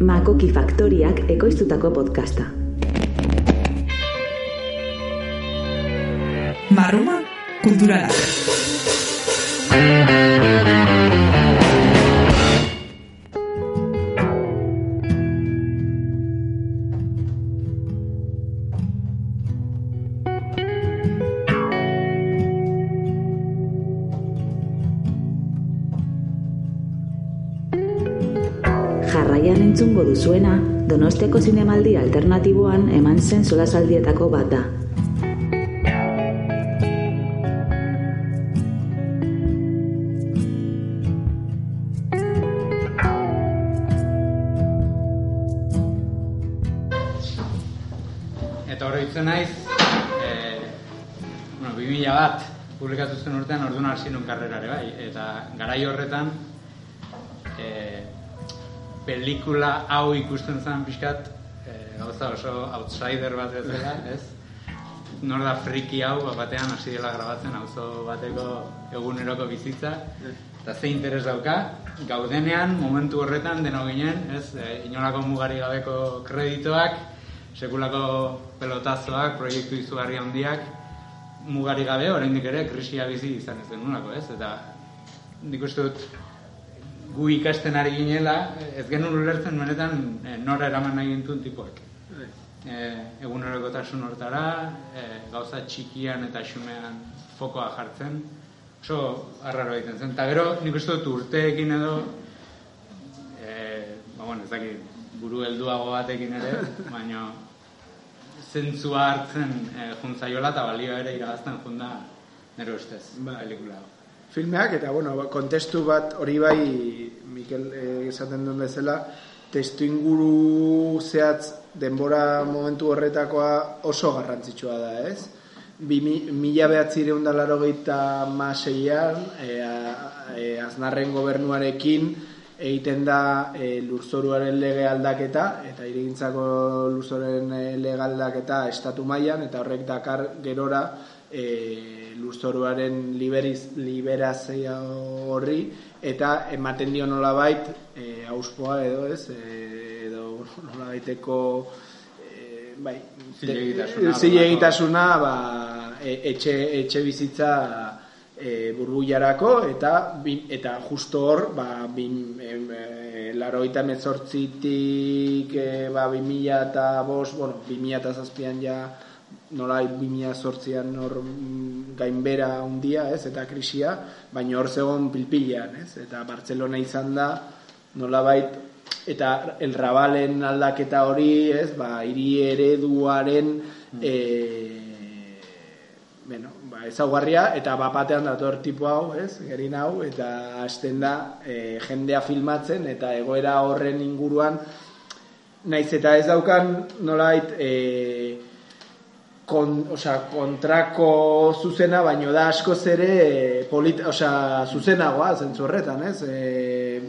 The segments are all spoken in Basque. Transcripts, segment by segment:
Makoki Faktoriak ekoiztutako podcasta. Marruma kulturala. Entzungo duzuena, Donostiako zinemaldi alternatiboan eman zen solasaldietako bat da. Eta hori ditzen naiz, e, bueno, 2000 bat publikatu zen urtean orduan hasi nun karrerare bai, eta garai horretan pelikula hau ikusten zen pixkat, e, gauza oso outsider bat bezala, ez? Nor da friki hau, bat batean hasi dela grabatzen auzo bateko eguneroko bizitza, eta ze interes dauka, gaudenean, momentu horretan, deno ginen, ez, e, inolako mugari gabeko kreditoak, sekulako pelotazoak, proiektu izugarri handiak, mugari gabe, oraindik ere, krisia bizi izan ez denunako, ez? Eta nik uste dut, gu ikasten ari ginela, ez genuen ulertzen benetan e, nora eraman nahi gintuen tipoek. E, egunerokotasun hortara, e, gauza txikian eta xumean fokoa jartzen, oso arraro egiten zen. Eta gero, nik uste dut urteekin edo, e, ba, bueno, ez dakit, buru helduago batekin ere, baina zentzua hartzen e, juntzaiola eta balio ere irabazten junda nero ustez, Bai. pelikula. Filmeak eta bueno, kontestu bat hori bai Mikel eh, esaten duen bezala testu inguru zehatz denbora momentu horretakoa oso garrantzitsua da, ez? Bi, mi- mila behatzireun da laro maseian e, a- e, aznarren gobernuarekin egiten da e, lurzoruaren lege aldaketa eta irigintzako lurzoren lege aldaketa estatu mailan eta horrek dakar gerora e, lurzoruaren liberiz, liberazio horri eta ematen dio nolabait e, auspoa edo ez e, edo nolabaiteko e, bai, Zilegitasuna, zilegitasuna ba, e, etxe, etxe bizitza e, burbuiarako eta bi- eta justo hor ba, bin, e, laroita mezortzitik e, ba, 2000 eta bost, bueno, 2000 eta zazpian ja nola 2008an hor mm, gainbera handia, ez, eta krisia, baina hor zegoen pilpilean, ez, eta Bartzelona izan da nolabait eta el rabalen aldaketa hori, ez, ba, hiri ereduaren e, bueno, ba, ezaugarria eta bapatean dator tipo hau, ez, gerin hau, eta hasten da e, jendea filmatzen eta egoera horren inguruan naiz eta ez daukan nolait e, kon, osea, kontrako zuzena, baino da askoz ere e, polit, osea, zuzenagoa zentzu horretan, ez? E,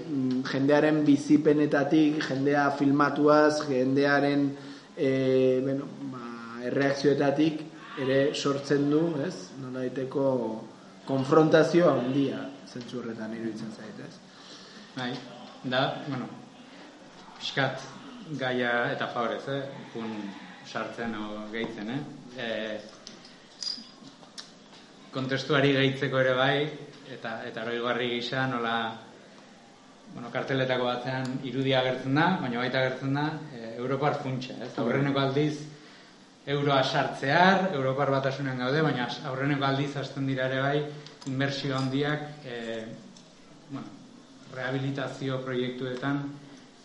jendearen bizipenetatik, jendea filmatuaz, jendearen e, bueno, ba, erreakzioetatik ere sortzen du, ez? Nolaiteko konfrontazio handia zentzu horretan iruditzen zait, ez? Bai, da, bueno, pixkat gaia eta favorez, eh? Pun sartzen o gehitzen, eh? E, kontestuari gehitzeko ere bai, eta eta oroigarri gisa nola bueno, karteletako batzean irudia agertzen da, baina baita agertzen da e, Europar funtsa, ez? Aurreneko aldiz euroa sartzear, Europar batasunean gaude, baina aurreneko aldiz hasten dira ere bai inbertsio handiak e, bueno, rehabilitazio proiektuetan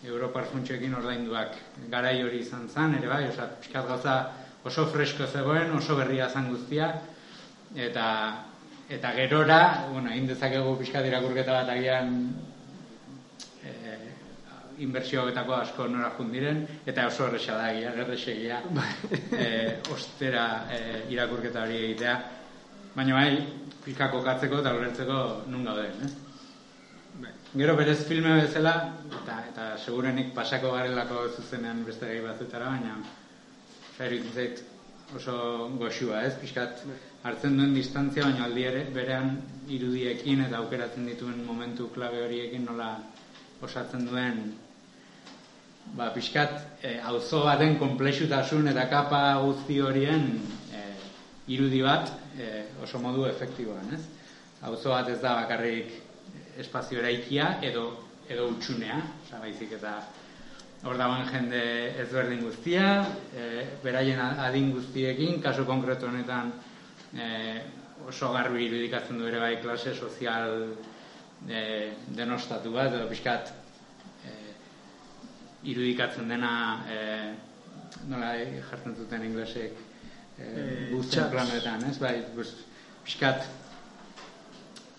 Europar funtsekin ordainduak garai hori izan zen, ere bai, osea, pixkat gauza oso fresko zegoen, oso berria zen guztia, eta eta gerora, bueno, egin dezakegu pixkat irakurketa bat agian e, inbertsio hauetako asko nora jundiren, eta oso horreza da, egia, gerrexegia, e, ostera e, irakurketa hori egitea. Baina bai, pixka kokatzeko eta ulertzeko nun gauden, ez? Gero berez filme bezala, eta, eta segurenik pasako garelako zuzenean beste gai batzutara, baina fer zait oso goxua, ez? Piskat hartzen duen distantzia, baina aldi ere berean irudiekin eta aukeratzen dituen momentu klabe horiekin nola osatzen duen ba, pixkat e, auzo baten komplexutasun eta kapa guzti horien e, irudi bat e, oso modu efektiboan, ez? Auzo bat ez da bakarrik espazio eraikia edo edo utxunea, oza, baizik eta hor dagoen jende ezberdin guztia, e, beraien adin guztiekin, kasu konkretu honetan e, oso garbi irudikatzen du ere bai klase sozial e, denostatu bat, edo pixkat e, irudikatzen dena e, nola jartzen zuten inglesek e, e, planetan, ez? Bai, bus, pixkat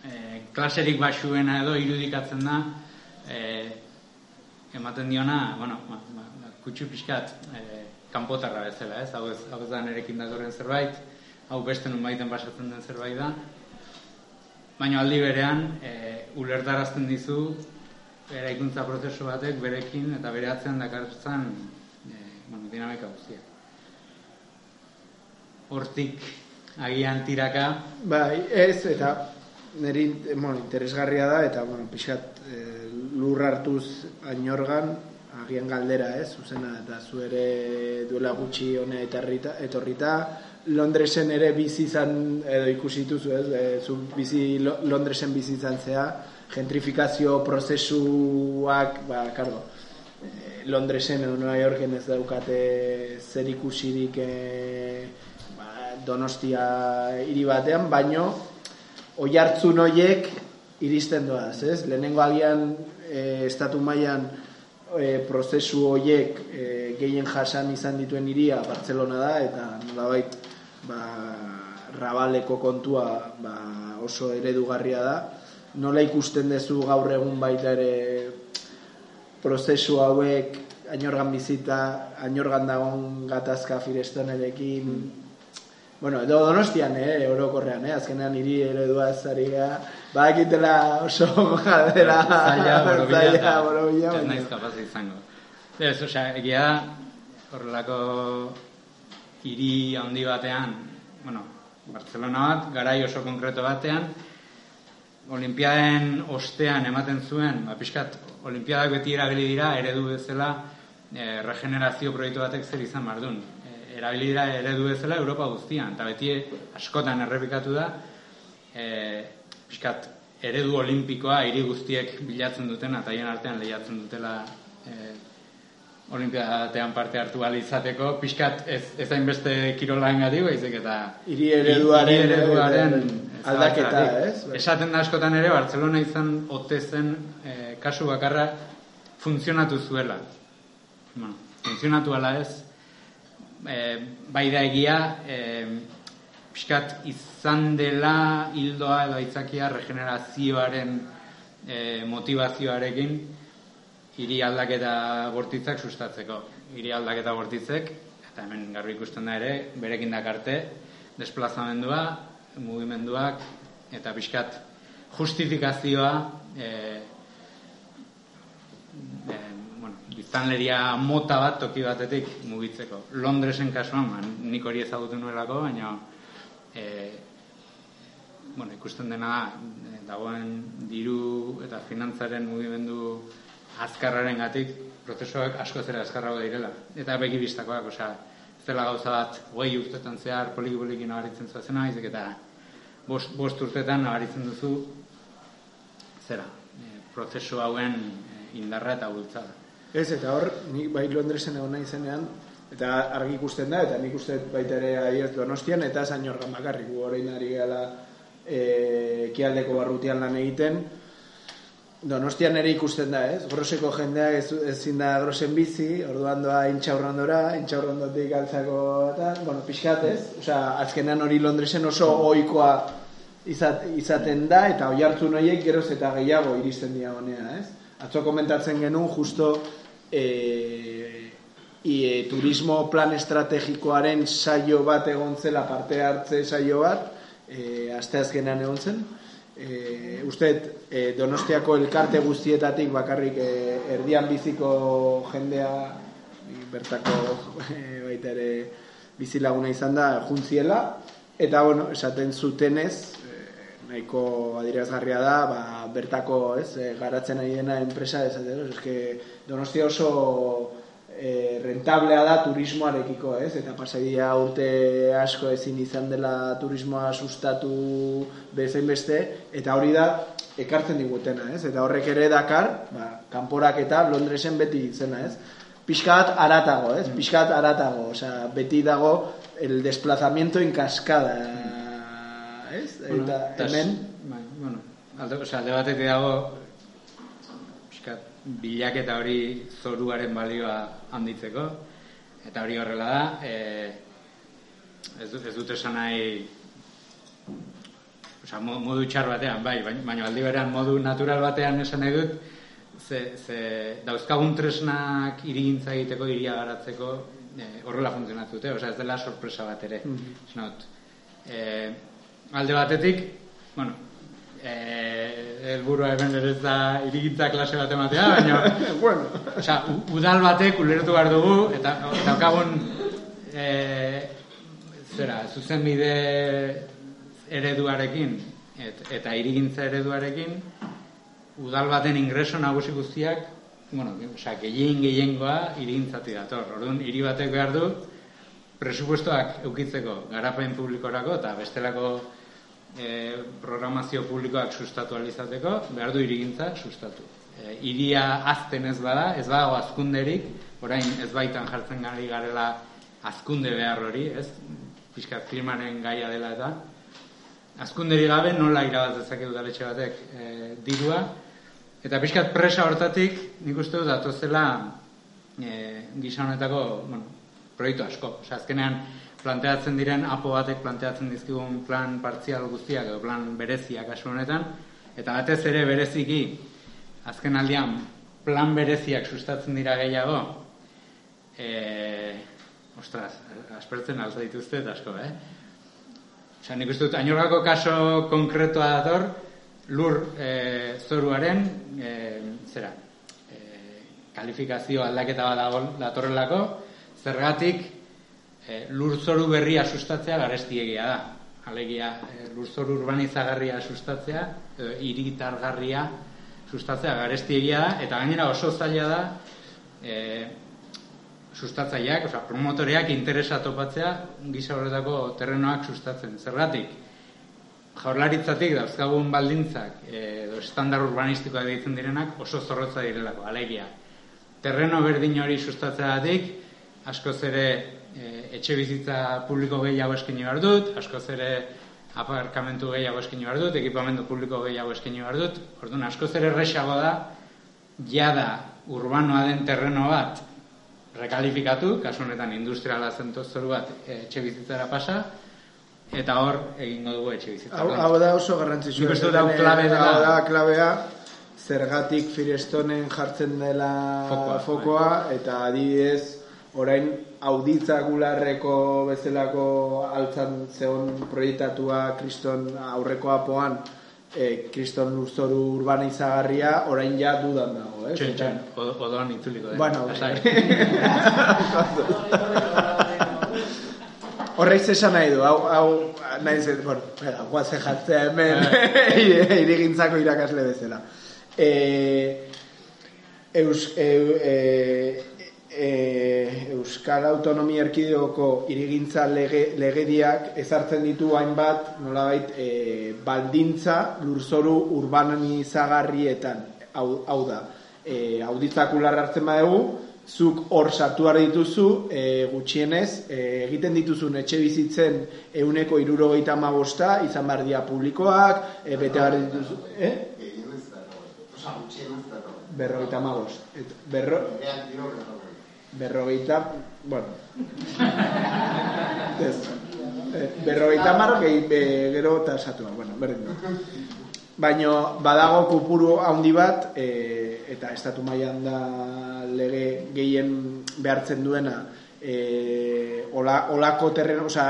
e, klaserik basuena edo irudikatzen da e, ematen diona, bueno, ma, ma, kutsu pixkat e, kanpotarra bezala, ez? Hau ez, hau ez da nerekin datorren zerbait, hau beste nun baiten pasatzen den zerbait da. Baina aldi berean, e, ulertarazten dizu, eraikuntza prozesu batek berekin eta bere atzean dakartzen e, bueno, dinamika guztia. Hortik agian tiraka. Bai, ez, eta niri bueno, interesgarria da, eta bueno, pixat e, lur hartuz ainorgan, agian galdera, ez, zuzena, eta zu ere duela gutxi honea etorrita, etorrita Londresen ere bizi izan edo ikusitu zu, ez, e, zu bizi Londresen bizi izan zea, gentrifikazio prozesuak, ba, kardo, e, Londresen edo Nueva Yorken ez daukate zer ikusirik e, ba, donostia hiri batean, baino oi hartzun hoiek iristen doaz, ez? Lehenengo agian e, estatu mailan e, prozesu hoiek e, gehien jasan izan dituen hiria Barcelona da eta nolabait ba, rabaleko kontua ba, oso eredugarria da. Nola ikusten duzu gaur egun baita ere prozesu hauek ainorgan bizita, ainorgan dagoen gatazka firestonerekin, Bueno, edo donostian, eh, orokorrean, eh, azkenean hiri eredua ez ari ba, ekitela oso jadera, zaila, borobila, borobila, ez naiz kapaz izango. Ez, osea, egia da, horrelako hiri handi batean, bueno, Barcelona bat, garai oso konkreto batean, Olimpiaden ostean ematen zuen, ba, pixkat, Olimpiadak beti erabili dira, eredu bezala, eh, regenerazio proiektu batek zer izan mardun erabilidera eredu bezala Europa guztian, eta beti askotan errepikatu da, e, piskat, eredu olimpikoa hiri guztiek bilatzen duten, eta hien artean lehiatzen dutela e, olimpiatean parte hartu izateko, piskat ez, ez hainbeste kirola engati, baizik eta hiri ereduaren, ereduaren aldaketa, ez? Esaten da askotan ere, Barcelona izan ote zen e, kasu bakarra funtzionatu zuela. Bueno, funtzionatu ala ez, e, bai da egia e, pixkat izan dela hildoa edo aitzakia regenerazioaren e, motivazioarekin hiri aldaketa bortitzak sustatzeko. Hiri aldaketa bortitzek, eta hemen garbi ikusten da ere, berekin dakarte, desplazamendua, mugimenduak, eta pixkat justifikazioa e, biztanleria mota bat toki batetik mugitzeko. Londresen kasuan, man, nik hori ezagutu nuelako, baina e, bueno, ikusten dena da, dagoen diru eta finantzaren mugimendu azkarraren gatik, prozesuak asko zera azkarrago direla. Eta begi biztakoak, osea, ez dela gauza bat, goi urtetan zehar, poliki-poliki nabaritzen zuazena, izek eta bost, bost urtetan nabaritzen duzu, zera, e, prozesu hauen e, indarra eta bultzada. Ez, eta hor, nik bai Londresen egon nahi zenean, eta argi ikusten da, eta nik uste baita ere aiert donostian, eta zain horren bakarrik, horrein ari gala e, kialdeko barrutian lan egiten, donostian ere ikusten da, ez? Groseko jendea ez, ezin da grosen bizi, orduan doa intxaurrandora, intxaurrandotik altzako, eta, bueno, pixkat, ez? Osa, azkenan hori Londresen oso oikoa izaten da, eta oi hartu noiek geroz eta gehiago iristen dira honea, ez? Atzo komentatzen genuen, justo, e, e, turismo plan estrategikoaren saio bat egon zela parte hartze saio bat e, aste azkenean egon zen. E, uste e, donostiako elkarte guztietatik bakarrik e, erdian biziko jendea bertako e, baita ere bizilaguna izan da juntziela. Eta bueno, esaten zutenez nahiko adirazgarria da, ba, bertako, ez, e, garatzen ari dena enpresa ez, ez, donostia oso e, rentablea da turismoarekiko, ez? Eta pasadia urte asko ezin izan dela turismoa sustatu bezain beste, eta hori da ekartzen digutena, ez? Eta horrek ere dakar, ba, kanporak eta Londresen beti zena, ez? Piskat aratago, ez? Piskat aratago, osea, beti dago el desplazamiento en cascada, ez? Bueno, eta hemen... Bai, bueno, alde, o sea, alde batetik dago pixkat, bilaketa hori zoruaren balioa handitzeko eta hori horrela da e, ez, dut, ez dut esan nahi Osa, modu txar batean, bai, baina aldi berean modu natural batean esan nahi dut, ze, ze dauzkagun tresnak irigintza egiteko, iria garatzeko, e, horrela funtzionatu dute, osa ez dela sorpresa bat ere. Mm -hmm. e, alde batetik, bueno, eh helburua hemen ere da irigintza klase bat ematea, baina bueno, osea, udal batek ulertu behar dugu eta daukagun eh zera, zuzenbide ereduarekin et, eta irigintza ereduarekin udal baten ingreso nagusi guztiak, bueno, osea, gehien gehiengoa irigintzatik dator. Orduan hiri batek behar du presupuestoak eukitzeko garapen publikorako eta bestelako e, programazio publikoak sustatu alizateko, behar du irigintza sustatu. E, iria azten ez bada, ez badago azkunderik, orain ez baitan jartzen gari garela azkunde behar hori, ez? Piskat firmaren gaia dela eta azkunderi gabe nola irabaz dezake udaletxe batek e, dirua eta pixkat presa hortatik nik uste dut datozela e, gisa honetako bueno, proiektu asko, Osea, azkenean planteatzen diren apo batek planteatzen dizkigun plan partzial guztiak edo plan bereziak kasu honetan. Eta batez ere bereziki azken aldian plan bereziak sustatzen dira gehiago eh ostras aspertzen alza dituzte eta asko eh? Osa, nik uste dut, ainorgako kaso konkretoa dator, lur e, zoruaren, e, zera, e, kalifikazio aldaketa bat datorrelako, zergatik e, lurzoru berria sustatzea garestiegia da. Alegia, e, lurzoru urbanizagarria sustatzea, e, iritargarria sustatzea garestiegia da, eta gainera oso zaila da e, sustatzaileak, osea, promotoreak interesa topatzea gisa horretako terrenoak sustatzen. Zergatik, jaurlaritzatik dauzkagun baldintzak edo estandar urbanistikoak deitzen direnak oso zorrotza direlako, alegia. Terreno berdin hori sustatzeatik, askoz ere etxe bizitza publiko gehiago eskaini behar dut, askoz ere aparkamentu gehiago eskaini behar dut, ekipamendu publiko gehiago eskaini behar dut, orduan askoz ere erresago da, jada urbanoa den terreno bat rekalifikatu, kasu honetan industriala zentozoru bat e, etxe bizitzara pasa, eta hor egingo dugu etxe bizitza. Hau, hau da oso garrantzitsua. Nik uste dut klabe dela. Hau da klabea, zergatik Firestonen jartzen dela fokoa, fokoa eta adibidez, orain auditzagularreko bezalako altzan zeon proiektatua kriston aurreko apoan e, kriston lurzoru urbana izagarria orain ja dudan dago, eh? Txen, txen, odoan itzuliko. Bueno, Horreiz esan nahi du, hau, hau nahi zen, bueno, guazen jatzea hemen, irigintzako irakasle bezala. E, eus, e, e, e, Euskal Autonomia Erkideoko irigintza lege, legediak ezartzen ditu hainbat nolabait e, baldintza lurzoru urbanizagarrietan hau, hau da. E, auditzakular hartzen badugu zuk hor sartu dituzu e, gutxienez e, egiten dituzun etxe bizitzen euneko irurogeita magosta izan behar dia publikoak e, bete behar dituzu eh? berrogeita magost berro berrogeita, bueno, ez, eh, berrogeita marro gehi gero eta esatua, bueno, berdin Baina badago kupuru handi bat, e, eta estatu mailan da lege gehien behartzen duena, e, ola, olako terren, oza,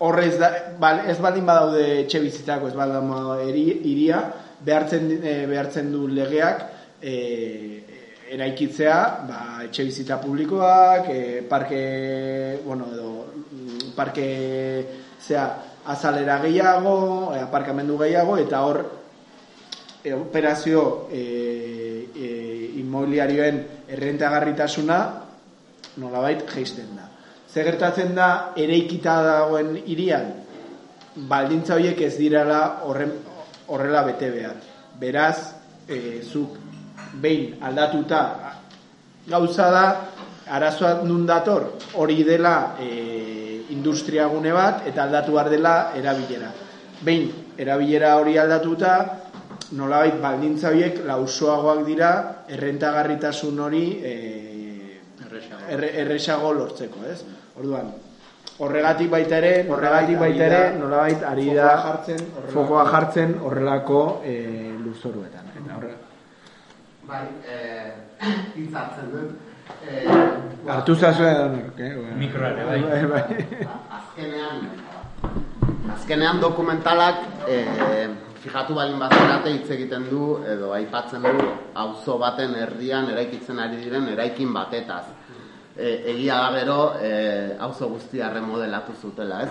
horrez da, bal, ez baldin badaude etxe bizitako, ez baldin iria, behartzen, e, behartzen du legeak, e, eraikitzea, ba, etxe bizita publikoak, e, parke, bueno, edo, mm, parke, zea, azalera gehiago, e, aparkamendu gehiago, eta hor e, operazio e, e, inmobiliarioen errentagarritasuna nolabait geisten da. Ze gertatzen da, ereikita dagoen irian, baldintza horiek ez dirala horren, horrela bete behar. Beraz, e, zuk behin aldatuta gauza da, arazoa nun dator, hori dela e, industriagune bat, eta aldatu behar dela erabilera. Behin, erabilera hori aldatuta, nolabait baldintza horiek lausoagoak dira, errentagarritasun hori e, erresago lortzeko, ez? Orduan, horregatik baita ere, horregatik baita ere, nolabait ari da fokoa jartzen horrelako e, luzoruetan. Eta horre... Bai, eh, hitzatzen dut. Eh, Artu zazuen, eh? Mikroare, bai. bai, bai. azkenean, azkenean dokumentalak, eh, fijatu balin bazerate hitz egiten du, edo aipatzen du, auzo baten herrian eraikitzen ari diren eraikin batetaz. E, egia da gero, e, auzo guztia remodelatu zutela, ez?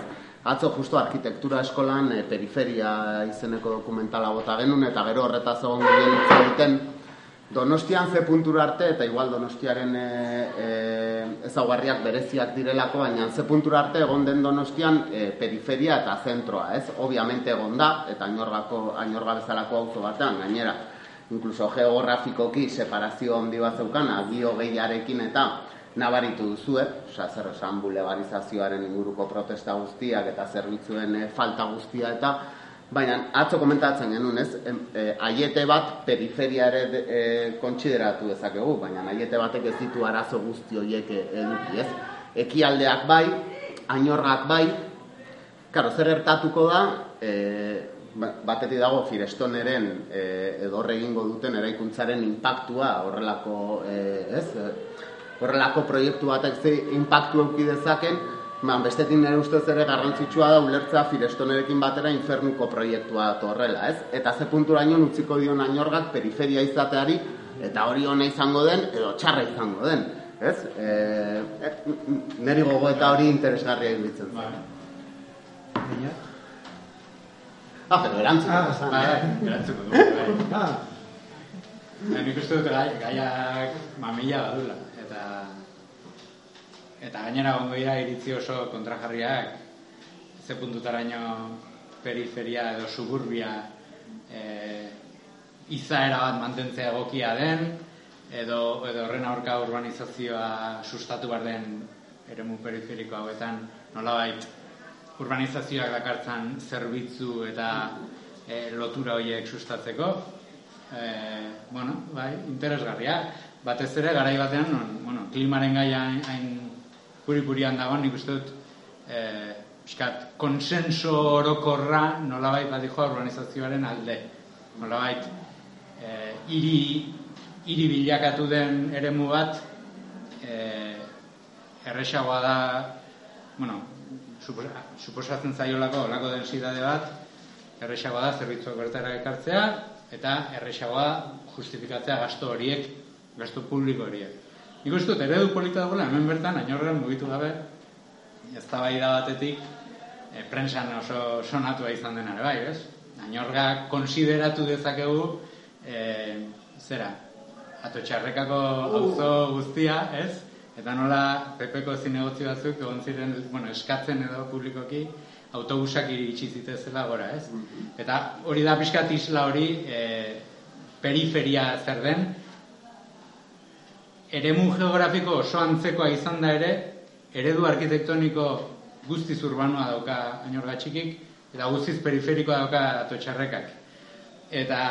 Atzo justo arkitektura eskolan e, periferia izeneko dokumentala bota genuen, eta gero horretaz egon ginen hitz egiten, Donostian ze puntura arte, eta igual Donostiaren e, e, ezaugarriak bereziak direlako, baina ze puntura arte egon den Donostian e, periferia eta zentroa, ez? Obviamente egon da, eta ainorgako, ainorga bezalako auzo batean, gainera, inkluso geografikoki separazio handi bat zeukan, agio gehiarekin eta nabaritu duzue, osea, zer esan bulebarizazioaren inguruko protesta guztiak eta zerbitzuen falta guztia eta Baina atzo komentatzen genuen, ez? E, aiete bat periferia ere e, kontsideratu dezakegu, baina aiete batek ez ditu arazo guzti horiek eduki, ez? Ekialdeak bai, ainorgak bai, karo, zer ertatuko da, e, batetik dago Firestoneren e, edo horre egingo duten eraikuntzaren impactua horrelako, e, ez? Horrelako proiektu batek ze impactu eduki dezaken, Man, bestetik nire ustez ere garrantzitsua da ulertzea Firestonerekin batera infernuko proiektua horrela, ez? Eta ze punturaino utziko dion ainorgak periferia izateari eta hori ona izango den edo txarra izango den, ez? E, e, neri gogo eta hori interesgarria iruditzen zen. Ah, pero erantzuko Ah, esan, bai, eh? erantzuko du, bai. Ah, Nik uste dut gai, gaiak mamila badula, eta eta gainera gongo dira iritzi oso kontrajarriak ze puntutaraino periferia edo suburbia e, izaera bat mantentzea egokia den edo, edo horren aurka urbanizazioa sustatu behar den eremu periferiko hauetan nolabait urbanizazioak dakartzan zerbitzu eta e, lotura horiek sustatzeko. E, bueno, bai, interesgarria. Batez ere garai batean non, bueno, klimaren gaia hain, hain puri-purian dagoen nik uste dut e, pixkat, konsenso orokorra nolabait badijoa urbanizazioaren alde nolabait e, iri, iri bilakatu den eremu bat e, erresagoa da bueno, suposa, suposatzen zaiolako olako densidade bat erresagoa da zerbitzuak bertara ekartzea eta erresagoa justifikatzea gasto horiek, gasto publiko horiek. Nik uste dut, eredu polita dagoela, hemen bertan, ainorrean mugitu gabe, ez da batetik, e, prensan oso sonatua izan dena ere bai, ez? Ainorga konsideratu dezakegu, e, zera, atotxarrekako auzo guztia, ez? Eta nola pepeko zinegotzi batzuk egon ziren, bueno, eskatzen edo publikoki, autobusak iritsi zitezela gora, ez? Eta hori da pixkat isla hori e, periferia zer den, eremu geografiko oso antzekoa izan da ere, eredu arkitektoniko guztiz urbanoa dauka ainorga txikik, eta guztiz periferikoa dauka atotxarrekak. Eta,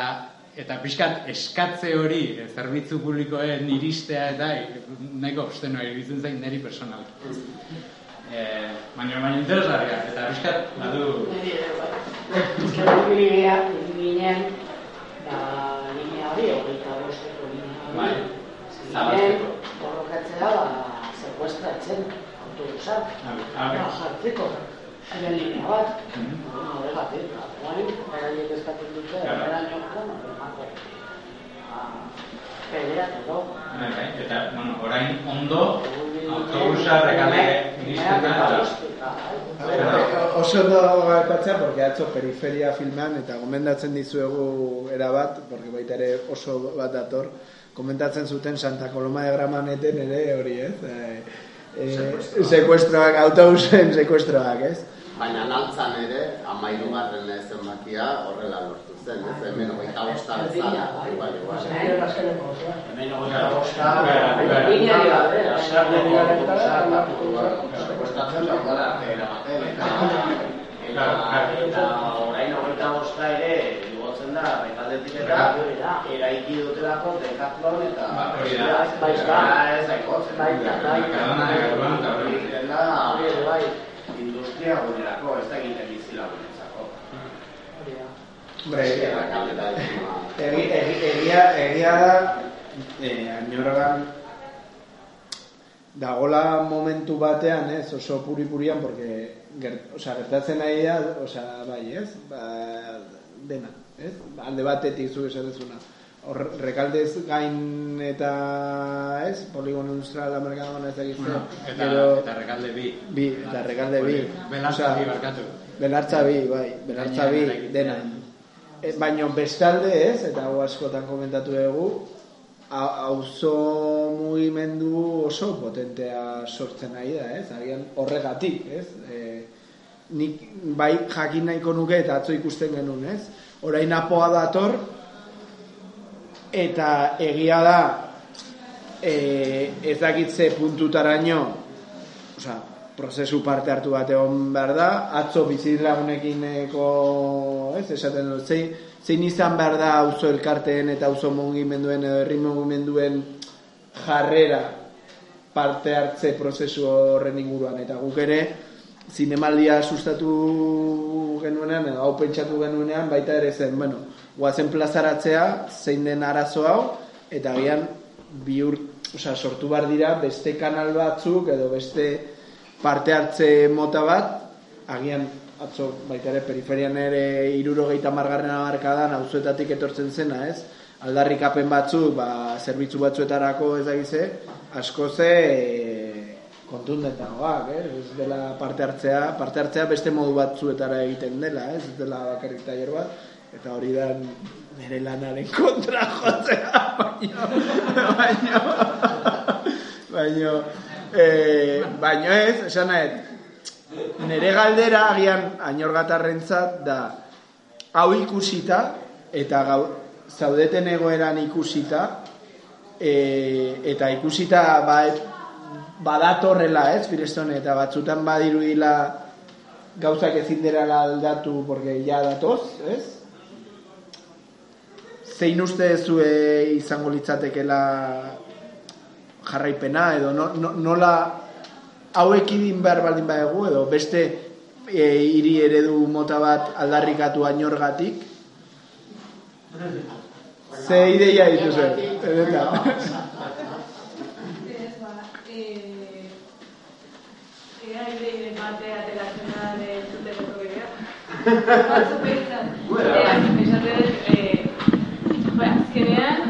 eta pixkat eskatze hori, e, zerbitzu publikoen iristea eta e, nahiko obstenoa iribitzen zain niri personal. E, baina baina interesgarria, eta pixkat, badu... Euskal Herria ginen, ba, linea hori, hogeita bosteko linea hori. Zinen, Zabaltzeko. borrokatzea, ba, sekuestratzen, autobusak, Ah, ah, ba, jartzeko, ziren linea bat. Mhm. Bueno, horregatik, ba, guain, beraiek eskatzen dute, beraino, emako. Ba, Pelea, edo. Bai, bai, eta, bueno, orain ondo, autobusa rekale iristen da. Oso ondo aipatzea, porque atzo periferia filmean, eta gomendatzen dizuegu erabat, porque baita ere oso bat dator, komentatzen zuten Santa Coloma de Gramaneten ere hori, ez? Eh, eh, sekuestroak, autobusen sekuestroak, ez? Baina naltzan ere, amairu garren zenbakia horrela lortu zen, ez hemen hogeita bosta bezala, igual, igual. Zero azkeneko, osea. Hemen hogeita bosta, gabe, zer dugu lineari autobusa, gabe, eta sekuestratzen daudela eramaten, eta, eta, eta orain hogeita bosta ere, da, bekaldetik eta, eraiki dutelako dekatlon eta, hori da. Bai, Eta ez da igotzen. Bai, bai. Mercadona de Garduan, eta hori. Egiten da, Hori ere bai, industria gunerako, ez da egiten. Bai, dizuma. Egi, egi, egia, egia da, eh, añorgan dagola momentu batean, ez, oso puri-purian, porque ger, osea, gertatzen nahi da, osea, bai, ez, ba, dena, ez, alde batetik zu esatezuna. Hor, rekaldez gain eta, ez, poligono industrial amerikanoan ez egizte, Bueno, eta, gero, eta rekalde bi. bi, eta rekalde bi. Belartza bi barkatu. Belartza bi, bai, belartza bi, dena. E, baina bestalde ez, eta hau askotan komentatu dugu, auzo mugimendu oso potentea sortzen ari da, ez? Agian horregatik, ez? E, nik bai jakin nahiko nuke eta atzo ikusten genuen, ez? Orain apoa dator. Eta egia da e, ez dakitze puntutaraino osea, prozesu parte hartu bat egon behar da, atzo bizilagunekiko, ez, esaten dut, zein, zein izan behar da auzo elkarteen eta auzo mugimenduen edo herri mugimenduen jarrera parte hartze prozesu horren inguruan, eta guk ere zinemaldia sustatu genuenean, edo hau pentsatu genuenean, baita ere zen, bueno, guazen plazaratzea, zein den arazo hau, eta gian bihur, osea, sortu bar dira beste kanal batzuk edo beste parte hartze mota bat, agian atzo baita ere periferian ere irurogeita margarren abarkadan auzoetatik etortzen zena, ez? Aldarrikapen batzuk, ba, zerbitzu batzuetarako ez dakize, asko ze e, kontundentagoak, eh? ez dela parte hartzea, parte hartzea beste modu batzuetara egiten dela, ez, ez dela bakarrik tailer bat, eta hori da nire lanaren kontra jotzea, baino, baino, baino, e, baino ez, esan nahet, nire galdera agian ainorgatarrentzat da, hau ikusita, eta gau, zaudeten egoeran ikusita, e, eta ikusita ba, badatorrela, ez, Firestone, eta batzutan badirudila gauzak ezin derala aldatu porque ja datoz, ez? Zein uste zue izango litzatekela jarraipena edo no, no, nola hauek idin behar baldin badegu edo beste e, hiri eredu mota bat aldarrikatu ainorgatik ze ideia dituzue benetan. Ez, ba, eh, ideide batea ateratzen da entzuteko tokea. Batzu behintzat. Ea, esate dut, eh, azkenean,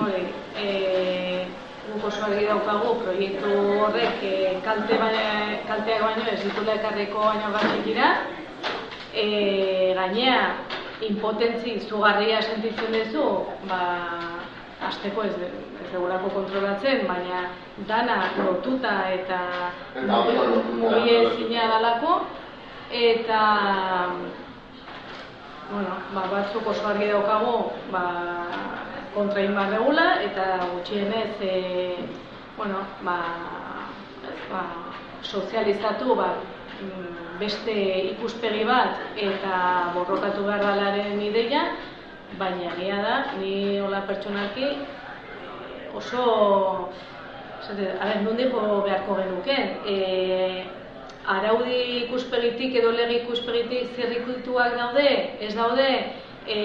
hori, eh, guk oso argi daukagu proiektu horrek eh, kalte baina, kalteak baino ez ditula ekarriko baino gatikira. E, gainea, impotentzi izugarria sentitzen duzu, ba, asteko ez, ez dugulako kontrolatzen, baina dana lotuta eta Eta ondo lotuta. mugi ezina dalako, eta bueno, ba, batzuk oso argi daukagu ba, kontra inbar degula, eta gutxienez e, bueno, ba, ba, sozializatu ba, beste ikuspegi bat eta borrokatu behar ideia, baina egia da, ni hola pertsonalki eh, oso Zate, a ber, nondik jo beharko genuke? E, araudi ikuspegitik edo lege ikuspegitik zerrikutuak daude? Ez daude? E,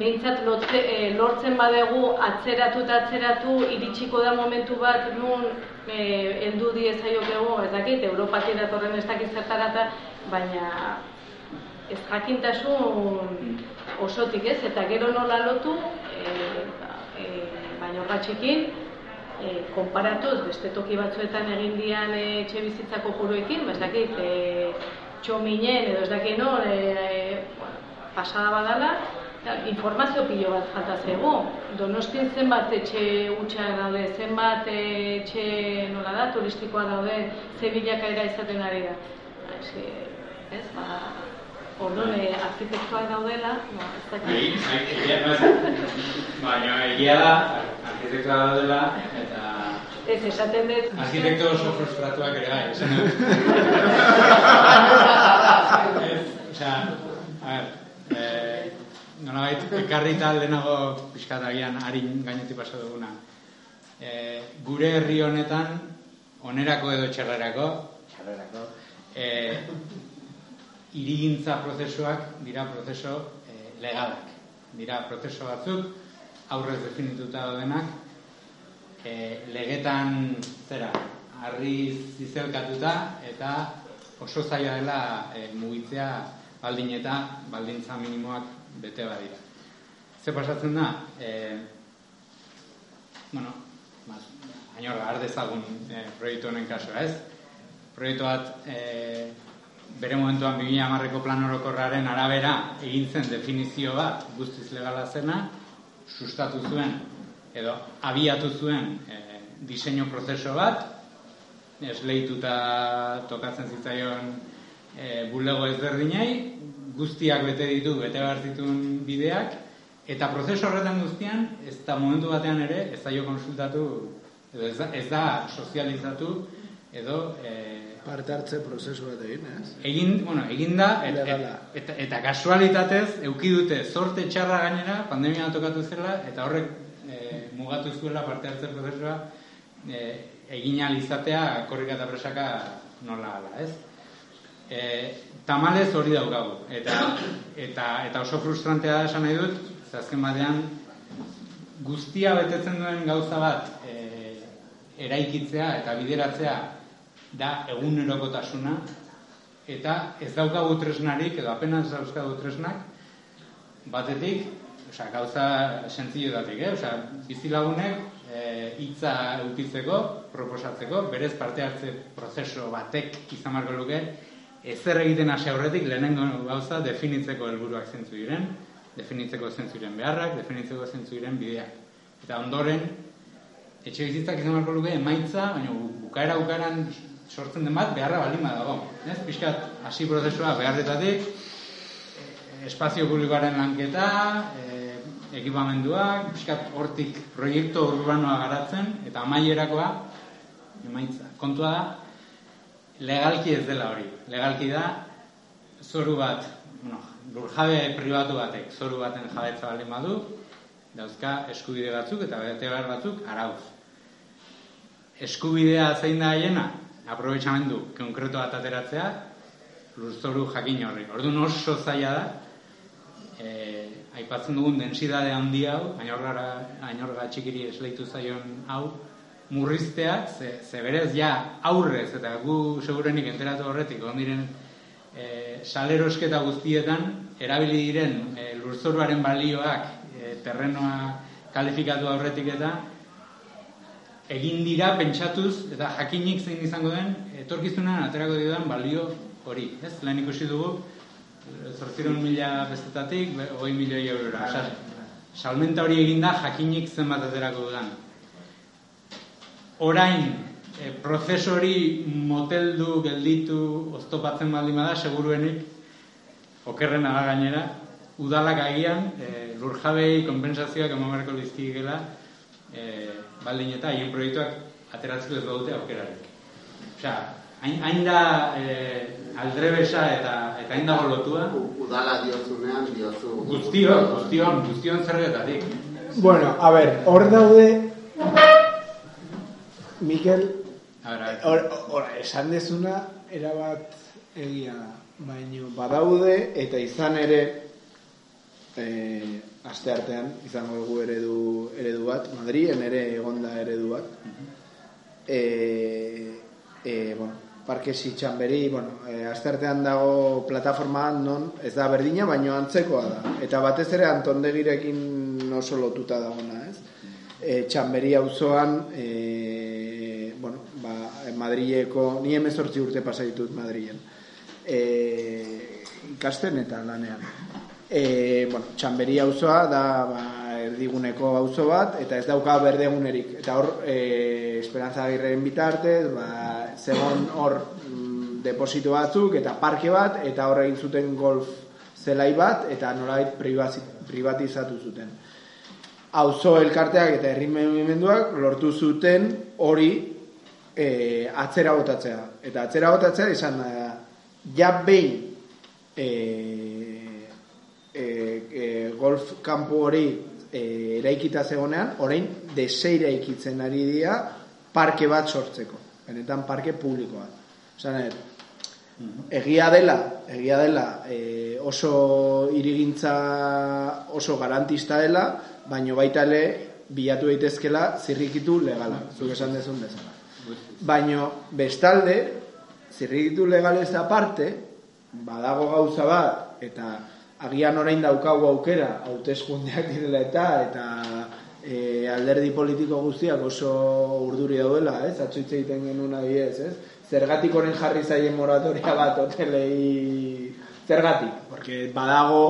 behintzat lotze, e, lortzen badegu atzeratu eta atzeratu iritsiko da momentu bat nun e, heldu diezaiokegu, ez dakit, Europatik datorren ez dakit zertarata, baina ez jakintasun osotik ez, eta gero nola lotu, e, ba, e, ainorgatxekin, e, konparatuz beste toki batzuetan egin dian e, etxe bizitzako juruekin, ba ez dakit, e, txominen edo ez dakit nor, e, e, pasada badala, informazio pilo bat falta zego. Donostin zenbat etxe utxa daude, zenbat etxe nola da, turistikoa daude, ze bilakaera izaten ari da. Ba, ez, ba, Orduan, eh, arkitektuak daudela, ba, ez Bai, dakit. bai, da, baina egia da, arkitektoa daudela, eta Ez, esaten dut... arkitekto oso frustratuak ere bai, esan dut. Osea, a ber, eh, nolabait, ekarri eta lehenago pixkat agian harin gainetik pasa duguna. Eh, gure herri honetan, onerako edo txarrerako, txarrerako, eh, irigintza prozesuak dira prozeso eh, legalak. Dira prozeso batzuk, aurrez definituta daudenak, e, legetan zera, harri zizelkatuta eta oso zaila dela e, mugitzea baldin eta baldintza minimoak bete badira. Ze pasatzen da, e, bueno, mas, ainorra, har dezagun e, proiektu honen kasua, ez? Proiektu bat e, bere momentuan 2010ko plan orokorraren arabera egin zen definizio bat guztiz legala zena, sustatu zuen edo abiatu zuen e, diseinu prozeso bat, esleituta tokatzen zitzaion e, bulego ezberdinei, guztiak bete ditu, bete behar zituen bideak, eta prozesu horretan guztian, ez da momentu batean ere, ez da jo konsultatu, edo ez da, ez da sozializatu, edo e, Parte hartze prozesu bat egin, ez? egin, bueno, egin da, et, et, Legala. eta, eta kasualitatez, euki dute zorte txarra gainera, pandemia tokatu zela, eta horrek e, mugatu zuela parte hartze prozesua e, egin ahal izatea korrika eta presaka nola ala, ez? E, tamalez hori daukagu, eta, eta, eta oso frustrantea da esan nahi dut, azken batean guztia betetzen duen gauza bat e, eraikitzea eta bideratzea da egunerokotasuna eta ez daukagu tresnarik edo apenas dauzkagu tresnak batetik, osea, gauza sentziotatik, eh? Osea, bizilagunek eh, hitza eukitzeko, proposatzeko, berez parte hartze prozeso batek izan beharko luke ezer egiten hasi aurretik lehenengo gauza definitzeko helburuak zentzu diren, definitzeko zentzu diren beharrak, definitzeko zentzu diren bideak. Eta ondoren etxe bizitzak izan beharko luke emaitza, baina bu- bukaera bukaeran sortzen den bat beharra baldin badago. Ez? Pixkat hasi prozesua beharretatik, eh, espazio publikoaren lanketa, eh, ekipamenduak, pixkat hortik proiektu urbanoa garatzen, eta amaierakoa, emaitza. Kontua da, legalki ez dela hori. Legalki da, zoru bat, bueno, lurjabe pribatu batek, zoru baten jabetza baldin badu, dauzka eskubide batzuk eta bete behar batzuk arauz. Eskubidea zein da haiena, aprobetxamendu konkreto bat ateratzea, lurzoru jakin horri. Orduan oso zaila da, eh, aipatzen dugun densidade handi hau, ainorgara, ainorga txikiri esleitu zaion hau, murriztea, ze, ze berez ja aurrez, eta gu segurenik enteratu horretik, ondiren e, salerosketa guztietan, erabili diren e, lurzoruaren balioak e, terrenoa kalifikatu aurretik eta egin dira pentsatuz eta jakinik zein izango den etorkizunan aterako diodan balio hori. Ez, lehen ikusi dugu, zortziron mila bestetatik, be- hogei milioi eurora. Osa, salmenta hori eginda jakinik zenbat aterako dudan. Orain, e, prozesu hori moteldu, gelditu, oztopatzen baldin bada, seguruenik, okerrena da gainera, udalak agian, e, lurjabei konpensazioak eman beharko lizkigela, e, baldin eta haien proiektuak ateratzeko ez badute aukerarik. Osea, hain, hain da e, aldrebesa eta, eta hain dago lotua, U- Udala diozunean, diozu... guztion, guztion, guztion zergetatik. Bueno, a ver, hor daude Mikel, A hor, esan dezuna erabat egia da. Baina badaude eta izan ere e, aste artean izango dugu eredu, eredu bat, Madrien ere egonda eredu bat. E, e, bueno, Parke Sitxanberi, bueno, e, aste artean dago plataforma non ez da berdina, baino antzekoa da. Eta batez ere Antondegirekin oso lotuta dagona, ez? e, txamberi auzoan e, bueno, ba, Madrileko, ni emezortzi urte pasa ditut Madrilen e, ikasten eta lanean e, bueno, txamberi auzoa da ba, erdiguneko auzo bat eta ez dauka berdegunerik eta hor e, Esperanza Agirren bitartez ba, zegon hor mm, deposito batzuk eta parke bat eta hor egin zuten golf zelai bat eta nolait privatizatu zuten auzo elkarteak eta herri mugimenduak lortu zuten hori e, atzera botatzea. Eta atzera botatzea izan da, ja behin e, e, e, golf kampu hori e, eraikita zegonean, orain deseira ikitzen ari dira parke bat sortzeko. Benetan parke publikoa. Osan, egia dela, egia dela e, oso irigintza oso garantista dela, baino baita ere bilatu daitezkela zirrikitu legala, zuk esan dezun bezala. Baino bestalde, zirrikitu legalez aparte, badago gauza bat, eta agian orain daukagu aukera, hauteskundeak direla eta, eta e, alderdi politiko guztiak oso urduri daudela, ez? Atxoitze egiten genuen nahi ez? Zergatik horren jarri zaien moratoria bat hotelei... Zergatik, porque badago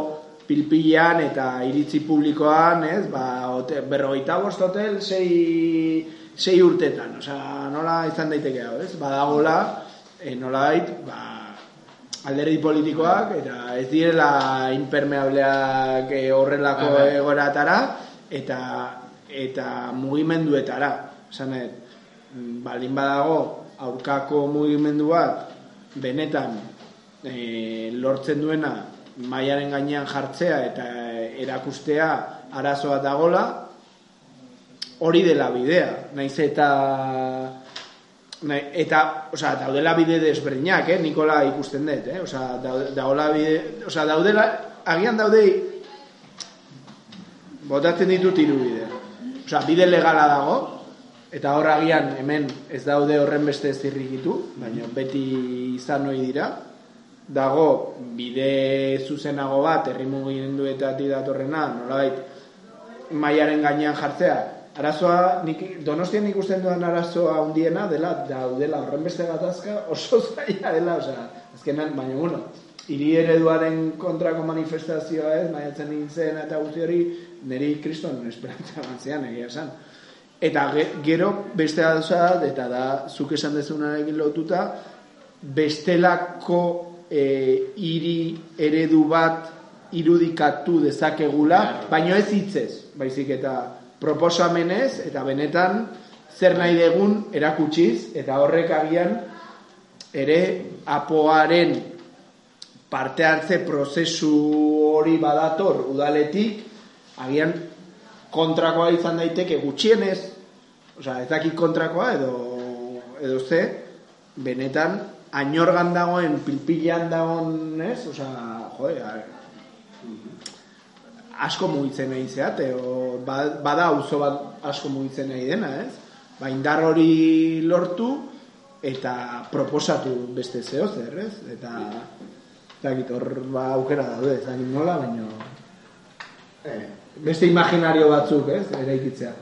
pilpilan eta iritzi publikoan, ez, ba, hotel, berrogeita bost hotel, sei, sei urtetan, osea, nola izan daiteke hau, ez, badagola, e, nola dait, ba, alderdi politikoak, eta ez direla impermeableak eh, horrelako egoratara, eta, eta mugimenduetara, esan balin badago, aurkako mugimendu bat, benetan, e, lortzen duena, mailaren gainean jartzea eta erakustea arazoa dagola hori dela bidea. Naiz eta nahi, eta osea daudela bide desberdinak eh Nikola ikusten dut eh osea daudela bide osea daudela agian daude botatzen ditut hiru bide. Osea bide legala dago eta hor agian hemen ez daude horren beste zirrikitu baina beti izan ohi dira. Dago bide zuzenago bat herri mugimenduetatik datorrena nolabait mailaren gainean jartzea arazoa nik Donostian ikusten duan arazoa hundiena dela daudela horren beste gatazka oso zaila dela osea azkenan baina bueno hiri ereduaren kontrako manifestazioa ez maiatzen nintzen eta guzti hori niri kriston esperantza bantzean egia esan. Eta gero beste arazoa eta da zuk esan dezunarekin lotuta bestelako e, iri eredu bat irudikatu dezakegula, baino ez hitzez, baizik eta proposamenez eta benetan zer nahi degun erakutsiz eta horrek agian ere apoaren parte hartze prozesu hori badator udaletik agian kontrakoa izan daiteke gutxienez, osea, ez dakit kontrakoa edo edo ze, benetan ainorgan dagoen, pilpilan dagoen, ez? Osa, jode, asko mugitzen nahi zeate, o, ba, bada auzo bat asko mugitzen nahi dena, ez? Ba, indar hori lortu, eta proposatu beste zeo zer, ez? Eta, eta hor, ba, aukera daude, ez nola, baina... Eh, beste imaginario batzuk, ez? Eraikitzea.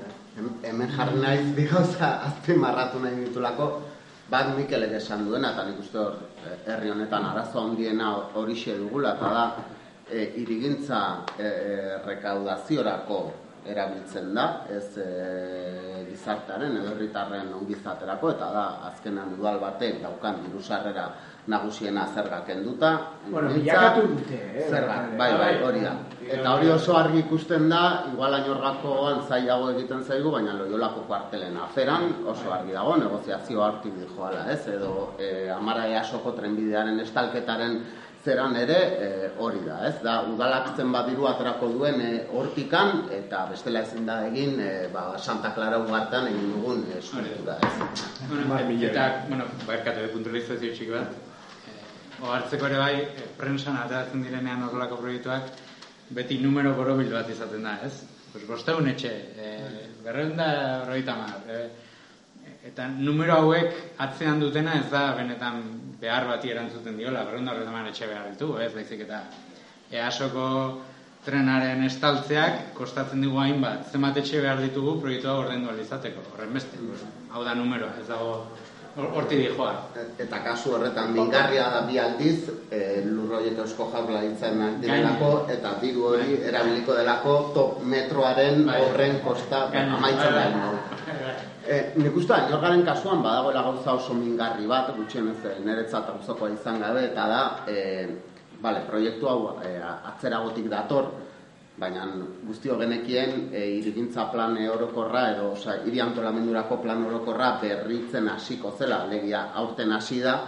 Hemen jarri nahi digauza azpimarratu nahi ditulako, bat Mikelek esan duena, eta nik uste hor, eh, herri honetan arazo handiena horixe dugula, eta da, e, irigintza e, rekaudaziorako erabiltzen da, ez e, gizartearen edo herritarren ongizaterako, eta da, azkenan udal batek daukan dirusarrera nagusiena zerga kenduta. Bueno, bilakatu dute, eh? Zerga, bai, bai, hori da. Eta hori oso argi ikusten da, igual ainorgakoan zailago egiten zaigu, baina loiolako kuartelen aferan oso argi dago, negoziazio hartu joala, ez? Edo e, amara easoko trenbidearen estalketaren zeran ere e, hori da, ez? Da, udalak zen badiru aterako duen e, hortikan, eta bestela ezin da egin, e, ba, Santa Clara ugartan egin dugun e, da, ez? Bueno, bai, eta, bueno, barkatu, puntualizazio txiki bat, Oartzeko ere bai, prensan ateratzen direnean horrelako proiektuak, beti numero borobil bat izaten da, ez? Pues bosteun etxe, e, berreun da horreita mar, e, eta numero hauek atzean dutena ez da benetan behar bati erantzuten diola, berreun da horreita mar etxe behar ditu, ez? Baizik eta easoko trenaren estaltzeak kostatzen digu hainbat. Zenbat etxe behar ditugu proiektua ordendu ahal izateko. Horren beste. Hau da numeroa, ez dago hor- hortik dijoa. Eta kasu horretan mingarria da bi aldiz, e, lurroiek eusko jaurlaritzen direlako, eta diru hori erabiliko delako top metroaren Bai. horren kosta amaitzen Bai, da. Bai. E, nik uste, inorgaren kasuan badagoela gauza oso mingarri bat, gutxienez e, niretzat auzokoa izan gabe, eta da, e, bale, proiektu hau e, atzeragotik dator, baina guztio genekien e, irigintza plan orokorra edo osea hiri antolamendurako plan orokorra berritzen hasiko zela, alegia aurten hasi da.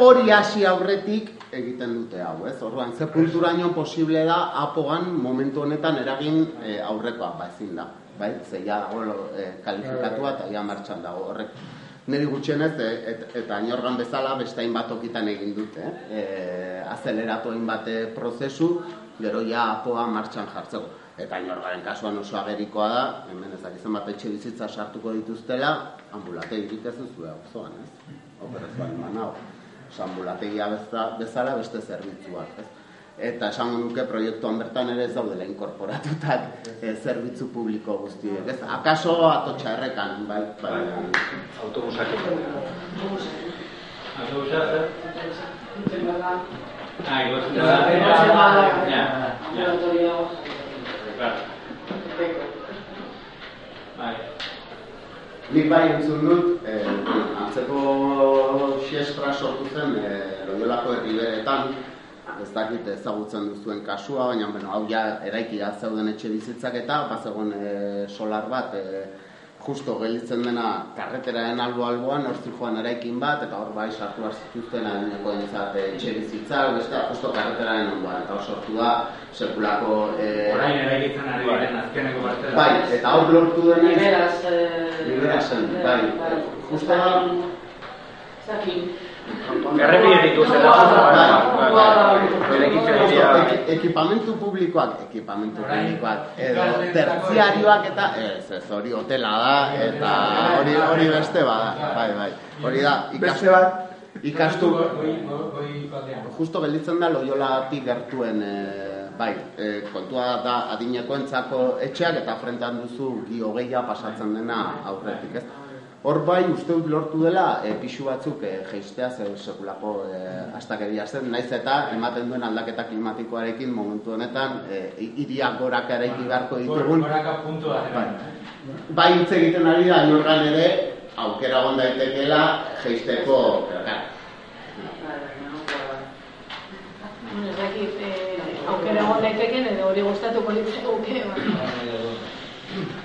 Hori hasi aurretik egiten dute hau, ez? Orduan, ze punturaino posible da apogan momentu honetan eragin e, aurrekoa, ba ezin da. Bai, ze ja dago e, kalifikatua eta ja martxan dago horrek. Neri gutxienez, e, et, eta inorgan bezala beste hainbat tokitan egin dute, eh? e, azeleratu hainbat eh, prozesu, gero ja apoa martxan jartzeko. Eta inorgaren kasuan oso agerikoa da, hemen ez dakizan bat etxe bizitza sartuko dituztela, ambulategirik ez duzu auzoan, ez? Operazioan eman hau. Ambulategia beza- bezala beste zerbitzuak, ez? Eta esango nuke proiektuan bertan ere ez daudela inkorporatutak e, zerbitzu publiko guztiek, ez? Akaso atotxa errekan, bai, bai, Autobusak. Autobusak? Ah. Ja, ja. Claro. Bai. Nik bai entzun dut, eh, antzeko xiestra sortu zen eh, Loiolako herriberetan, ez dakit ezagutzen duzuen kasua, baina bueno, hau ja eraikia zeuden etxe bizitzak eta bazegoen eh, solar bat eh, justo gelditzen dena karreteraren albo-alboan, hortzi joan eraikin bat, eta hor bai sartu zituzten adineko entzat etxe bizitza, beste justo karreteraren ondoan, eta hor sortu da sekulako... Eh, Orain eraikitzen ari diren azkeneko da. Bai, eta hor lortu denez... Liberaz, eh, Liberazen, bai. Justo da, Bai, bai, bai. Ekipamentu publikoak, ekipamentu publikoak, edo terziarioak eta ez, ez, hori hotela da, eta hori hori beste bada, bai, bai. Hori da, ikastu, kaldean. justo gelditzen da loiolatik gertuen, e, bai, e, kontua da adinekoentzako etxeak eta frentean duzu gi hogeia pasatzen dena aurretik, ez? Hor bai, uste dut lortu dela, e, pixu batzuk e, jeistea ze sekulako e, astakeria zen, naiz eta ematen duen aldaketa klimatikoarekin momentu honetan e, hiriak goraka eraiki beharko ditugun. Goraka puntua. Bai. Bai hitz egiten ari da, inorgan ere, aukera egon daitekeela jeisteko, claro, Ez dakit, eh, aukera egon daiteken edo hori gustatuko litzaiguke. ba.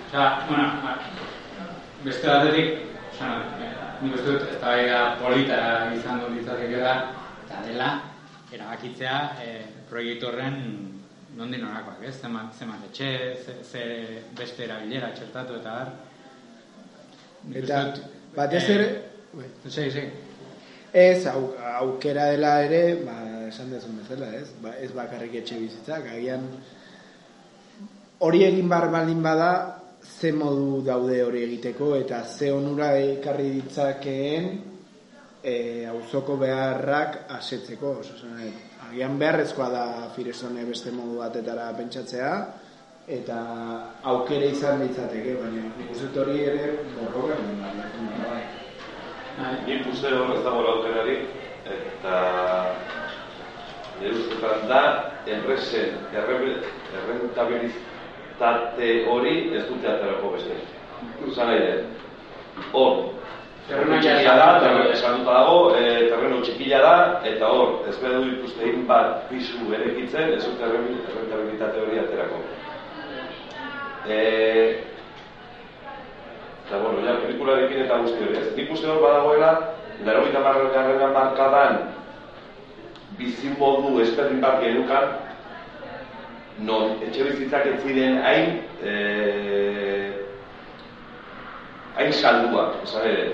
Osea, bueno, beste batetik, eh, nik uste dut eztabaida polita izango litzatekeela eta dela erabakitzea eh, proiektu horren nondik norakoak, ez? Zenbat zenbat etxe, ze, ze beste erabilera txertatu eta bar. Nik eta dut, batez eh, ere, bai. Sí, sí. Ez, au, aukera dela ere, ba, esan dezun bezala, ez? Ba, ez bakarrik etxe bizitzak, agian hori egin bar baldin bada, ze modu daude hori egiteko eta ze onura ekarri ditzakeen e, auzoko beharrak asetzeko, oso esan nahi, agian beharrezkoa da Firesone beste modu batetara pentsatzea eta aukera izan ditzateke, baina uste dut hori ere borroka bai. Nik uste ez dago aukerarik eta nire ustetan da enpresen erre- errentabilitate hori ez dute aterako beste. Zan nahi den, hor, terreno txikia da, terreno dago, e, terreno txikila da, eta hor, ez behar du ikuste egin bat pisu erekitzen, ez dute errentabilitate hori aterako. E, Eta, bueno, ja, pelikularekin eta guzti hori, ez? Nik uste hor badagoela, laro gita markadan bizimodu esperdin bat genukan, non etxe bizitzak ez ziren hain, e, hain salduak, esan ere,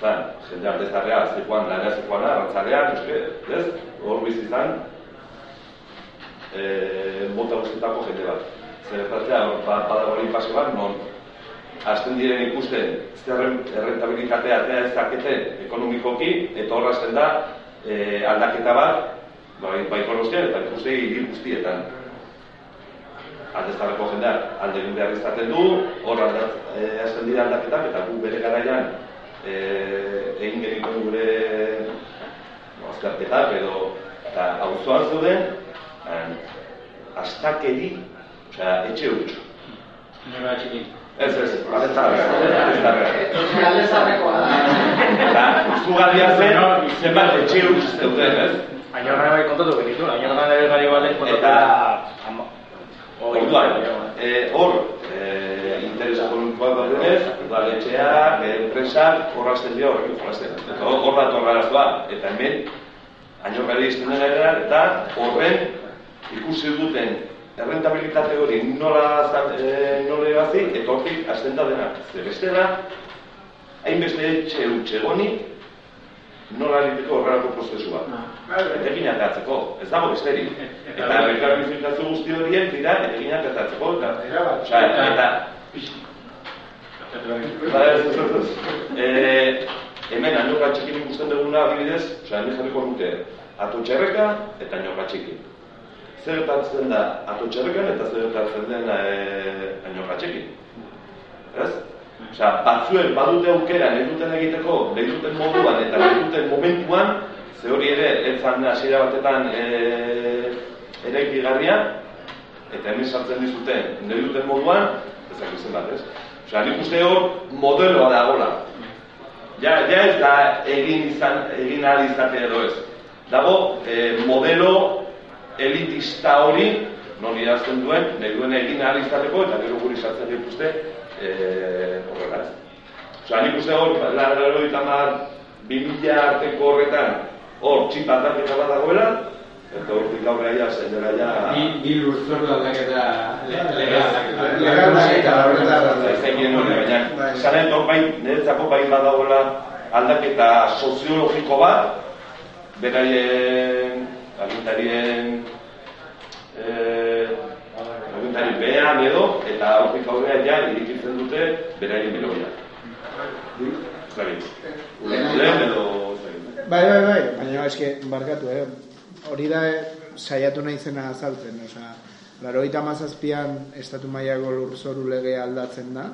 zan, jendean bezarrea, zikoan, lanea zikoana, arrantzalean, eske, ez? Hor bizitzan, e, mota guztietako jende bat. Zer hor ba- badago pase bat, non hasten diren ikusten zerren errentabilitatea atea ezaketen ekonomikoki, eta hor hasten da e, aldaketa bat, bai, bai konostean eta ikuste hiri guztietan. Aldeztarreko jendeak alde egin behar izaten du, hor aldat, e, hasten dira aldaketak, eta gu bere garaian e, egin genituen gure no, azterketak edo eta auzoan zeuden astakeri, osea, etxe huts. Nora txiki. Ez, ez, aldeztarreko. Aldezarrekoa da. Eta, izugarria zen, zenbat etxe huts zeuden, ez? Ainorra bai kontatu genitu, ainorra ere gari batek kontatu. Eta, Orduan, eh, hor, eh, interes ekonomikoak daudenez, udaletxeak, enpresak, horrazten dio horrekin jolazten. Eta hor, hor da torraraztua, eta hemen, ainorgari izten dena eta horren ikusi duten errentabilitate hori nola, zan- eh, nola ebazi, eta hortik azten da dena. Zer bestela, hainbeste etxe utxe egoni, nola egiteko horrelako prozesua. Etekinak atzeko, ez dago besterik. Eta elkarbizitzazio guzti horien dira etekinak atzeko. Eta, Osea, eta, Ba, ez. Eh, hemen ainoka txikin ikusten duguna adibidez, osea, hemen jarriko nuke atotxerreka eta ainoka txiki. Zer gertatzen da atotxerrekan eta zer gertatzen den eh, ainoka txiki. Ez? Osea, batzuek badute aukera nahi duten egiteko, nahi duten moduan eta nahi duten momentuan, ze hori ere, ez zan hasiera batetan e, eraikigarria, eta hemen sartzen dizuten nahi duten moduan, ez dakit zenbat, ez? Osea, nik uste hor modeloa dagoela. Ja, ja ez da egin izan, egin ahal izate edo ez. Dago e, modelo elitista hori, non idazten duen, nahi duen egin ahal izateko, eta gero guri sartzen dituzte, e, horrela ez. Osea, nik uste hor, laro itamar, bi mila arteko horretan, hor, txip aldaketa bat dagoela, eta hortik aurrera ja, zen dela ja... Bi, bi lurzoru aldaketa le- lega aldaketa. Lega aldaketa, horrela. Ez egin hori, baina, zaren hor bai, niretzako bai badagoela aldaketa soziologiko bat, beraien, agintarien, eh, agintari behan edo, eta hortik aurrera ja, irikitzen dute beraien beloia. Zagin, lehen edo... Bai, bai, bai, baina eske, barkatu, eh? Hori da eh, saiatu nahi zena azaltzen, osea, laroita mazazpian estatu mailako lurzoru legea aldatzen da,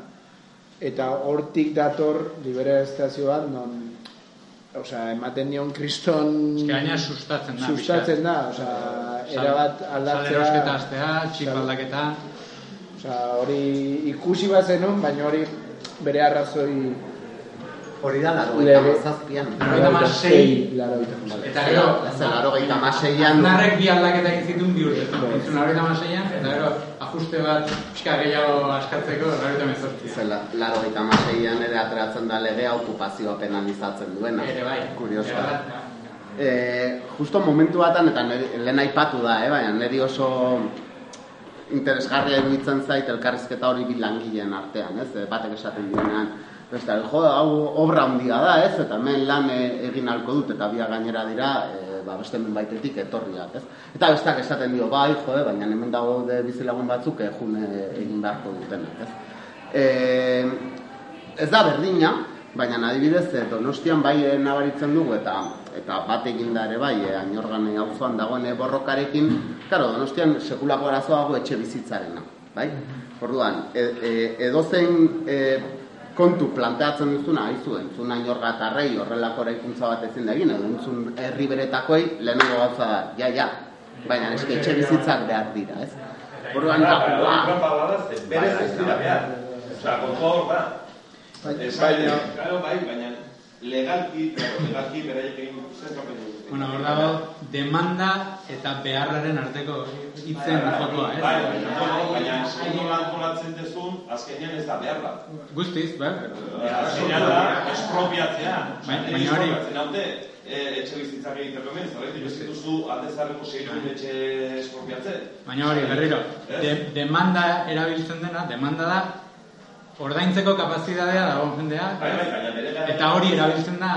eta hortik dator liberalizazio non, osea, ematen dion kriston... Eske gaina sustatzen da. sustatzen da, osea, erabat aldatzea... Salerosketa astea, txip Sal- aldaketa. Osea, hori ikusi bat zenun, baina hori bere arrazoi... Hori da, laro Lege- zazpian. Laurogeita hamasei. Laurogeita hamasei. Eta gero, Ez, laurogeita hamaseian- Aznarrek bi aldaketa egin zituen bi urte. Entzun laurogeita hamaseian, eta gero ajuste bat pixka gehiago askatzeko laurogeita hemezortzian. Zela, laro eta maseian ere ateratzen da legea okupazioa penalizatzen duena. Ere bai. Bai. E, justo momentu batan, eta lehen aipatu da, eh, baina niri oso interesgarria iruditzen zait elkarrizketa hori bi langileen artean, ez? Batek esaten duenean, beste, jo, hau obra handia da, ez? Eta hemen lan e, egin halko dut eta bia gainera dira, e, ba, beste baitetik etorriak, ez? Eta besteak esaten dio, bai, jo, baina hemen dago de bizilagun batzuk e, egin beharko dutenak, ez? E, ez da berdina, baina adibidez eh, Donostian bai eh, nabaritzen dugu eta eta bat egin da ere bai, eh, Añorgan eh, auzoan dagoen eh, borrokarekin, claro, Donostian sekulako arazoa dago etxe bizitzarena, bai? Orduan, e, e, edozein e, kontu planteatzen duzuna, haizu, entzun Añorga eta Rei horrelako eraikuntza bat ezin da egin, edo entzun herri beretakoi lehenengo gauza da, ja, ja, baina eske etxe bizitzak behar dira, ez? Orduan, Ba, ba, ze berez ez dira behar. Osea, kontua hor da. Ez baina, bai, baina legalki, legalki beraiek egin zen Bueno, hor dago, demanda eta beharraren arteko hitzen jokoa, ez? Bai, baina, baina, ondo antolatzen dezun, azkenean ez da behar bat. Guztiz, bai? Azkenean da, espropiatzea. Bai, Baina hori- espropiatzen haute, e, etxe bizitzak egiteko hemen, zerretik ez dituzu aldezarreko seitun etxe espropiatzen. Baina hori, berriro, de, demanda erabiltzen dena, demanda da, ordaintzeko kapazitatea dagoen jendea, Bai, bai, eta hori erabiltzen da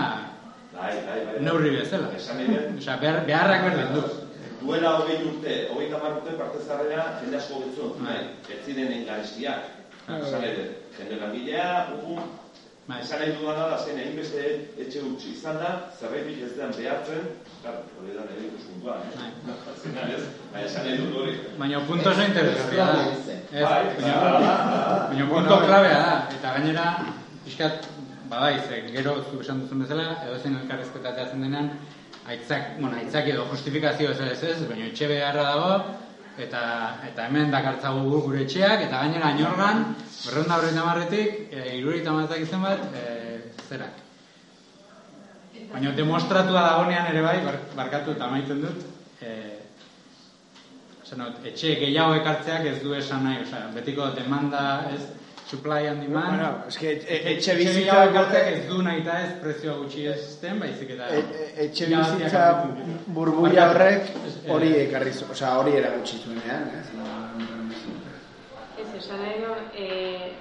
Bai, bai, bai. neurri bezala. Esan Osea, behar, beharrak berdin du. duela hogei urte, hogei tamar urte parte zarrera jende asko betzu, Bai. ez ziren gaizkiak. Ah, Esan dut, jende langilea, pum, Bai. Esan nahi dudana da zen egin beste etxe utzi izan da, zerbaitik ez den behartzen, klar, hori da nire ikuspuntua, eh? Azkenean ez, baina esan nahi dut hori. Baina punto oso interesgarria da. Bai, bai, bai. baina punto klabea da. Eta gainera, pixkat, badai, ze, gero zu esan duzun bezala, edo zen elkarrezketatea zen denean, aitzak, bueno, aitzak edo justifikazio ez ez ez, baina etxe beharra dago, eta, eta hemen dakartzagu gu gure etxeak, eta gainera ainorgan, berreunda berreunda marretik, e, irureita matak izan bat, e, zerak. Baina demostratua dagonean ere bai, bar- barkatu eta amaitzen dut, e, esan dut, etxe gehiago ekartzeak ez du esan nahi, osea, betiko demanda, ez, supply and demand. Bueno, eske e- etxe gehiago bizitza ekartzeak ez du nahi eta ez prezioa gutxi ez den, baizik eta... E- e- etxe bizitza Barkatu, horrek eh, hori ekarri osea, hori erakutsi zuenean, ez? Ez, esan nahi duen, e,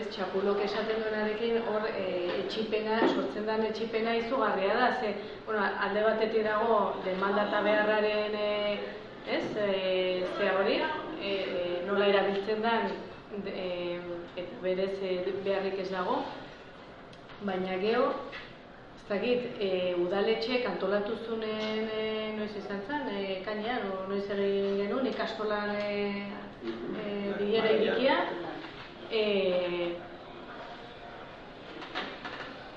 ez, txapulok esaten duenarekin hor e, etxipena, sortzen den etxipena izugarria da, ze, bueno, alde batetik dago demanda eta beharraren, e, ez, e, zea hori, e, e, nola erabiltzen den, e, et, berez beharrik ez dago, baina geho, ez dakit, e, udaletxek antolatu zunen, e, noiz izan zen, e, kainean, o noiz egin genuen, ikastolan e, e, bilera irikia, e,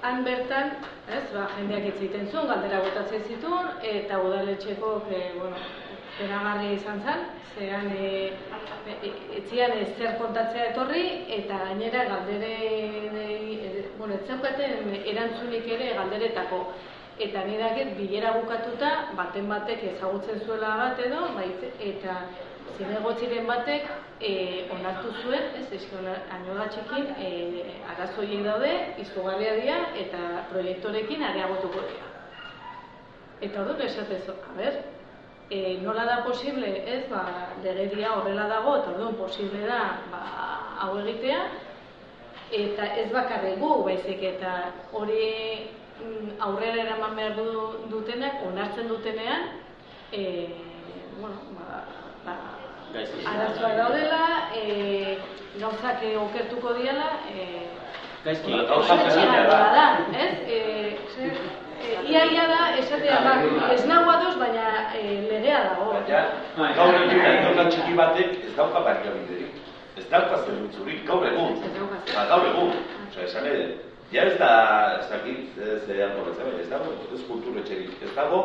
han bertan, ez, ba, jendeak egiten zuen, galdera botatzen zituen, eta udaletxeko, e, bueno, penagarria izan zen, zean, e, e, etzian ez zer kontatzea etorri, eta gainera galdere, e, bueno, ez zeukaten erantzunik ere galderetako. Eta nire dakit, bilera bukatuta, baten batek ezagutzen zuela bat edo, bait, eta zinegotziren batek e, onartu zuen, ez, eske anola txekin, e, arazoiek daude, izugarria dira, eta proiektorekin areagotuko dira. Eta orduan esatezu, a ber, e, nola da posible, ez, ba, legedia horrela dago, eta orduan posible da, ba, hau egitea, eta ez bakarrik gu, baizik, eta hori mm, aurrera eraman behar du, dutenak, onartzen dutenean, e, bueno, ba, ba, arazoak daudela, e, gauzak okertuko diala, e, Gaizki, gauzak da, ez? E, zer, e, ia ia da, esatea, ba, ez nago ados, baina e, legea dago. Gaur egun aitorka txiki batek ez dauka baliabiderik. Ez dauka zerbitzurik, gaur egun. Ba, gaur egun. Osea, esan ere, ja ez da, ez dakit, ez da, ez dago, ez kulturetxerik, ez dago,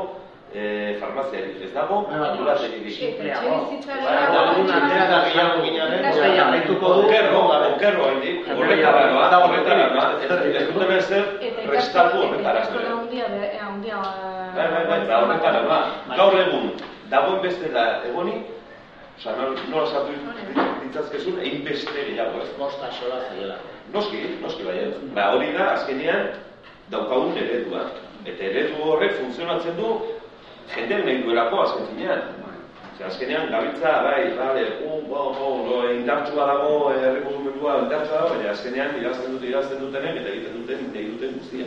eh, farmaziarik, ez dago, ambulategirik. Okerro, okerro haindik, horretara noa, horretara noa, ez ez dute bezer prestatu horretara. Ikastola handia, be- handia, Bai, bai, bai, eta horretara noa. Gaur egun, dagoen bestela egonik, Osa, nola no esatu ditzazkezun, egin beste gehiago, ez? Kosta sola zaiela. Noski, noski bai? Ba, hori da, azkenean, daukagun eredua. Eta eredu horrek funtzionatzen du, jendeak nahi duelako, azken finean. Osea, azkenean, gabiltza, bai, bale, un, bo, bo, bo, indartsua dago, errekozumendua indartsua dago, baina azkenean, idazten dute, idazten dutenek, eta egiten duten, nahi duten guztia.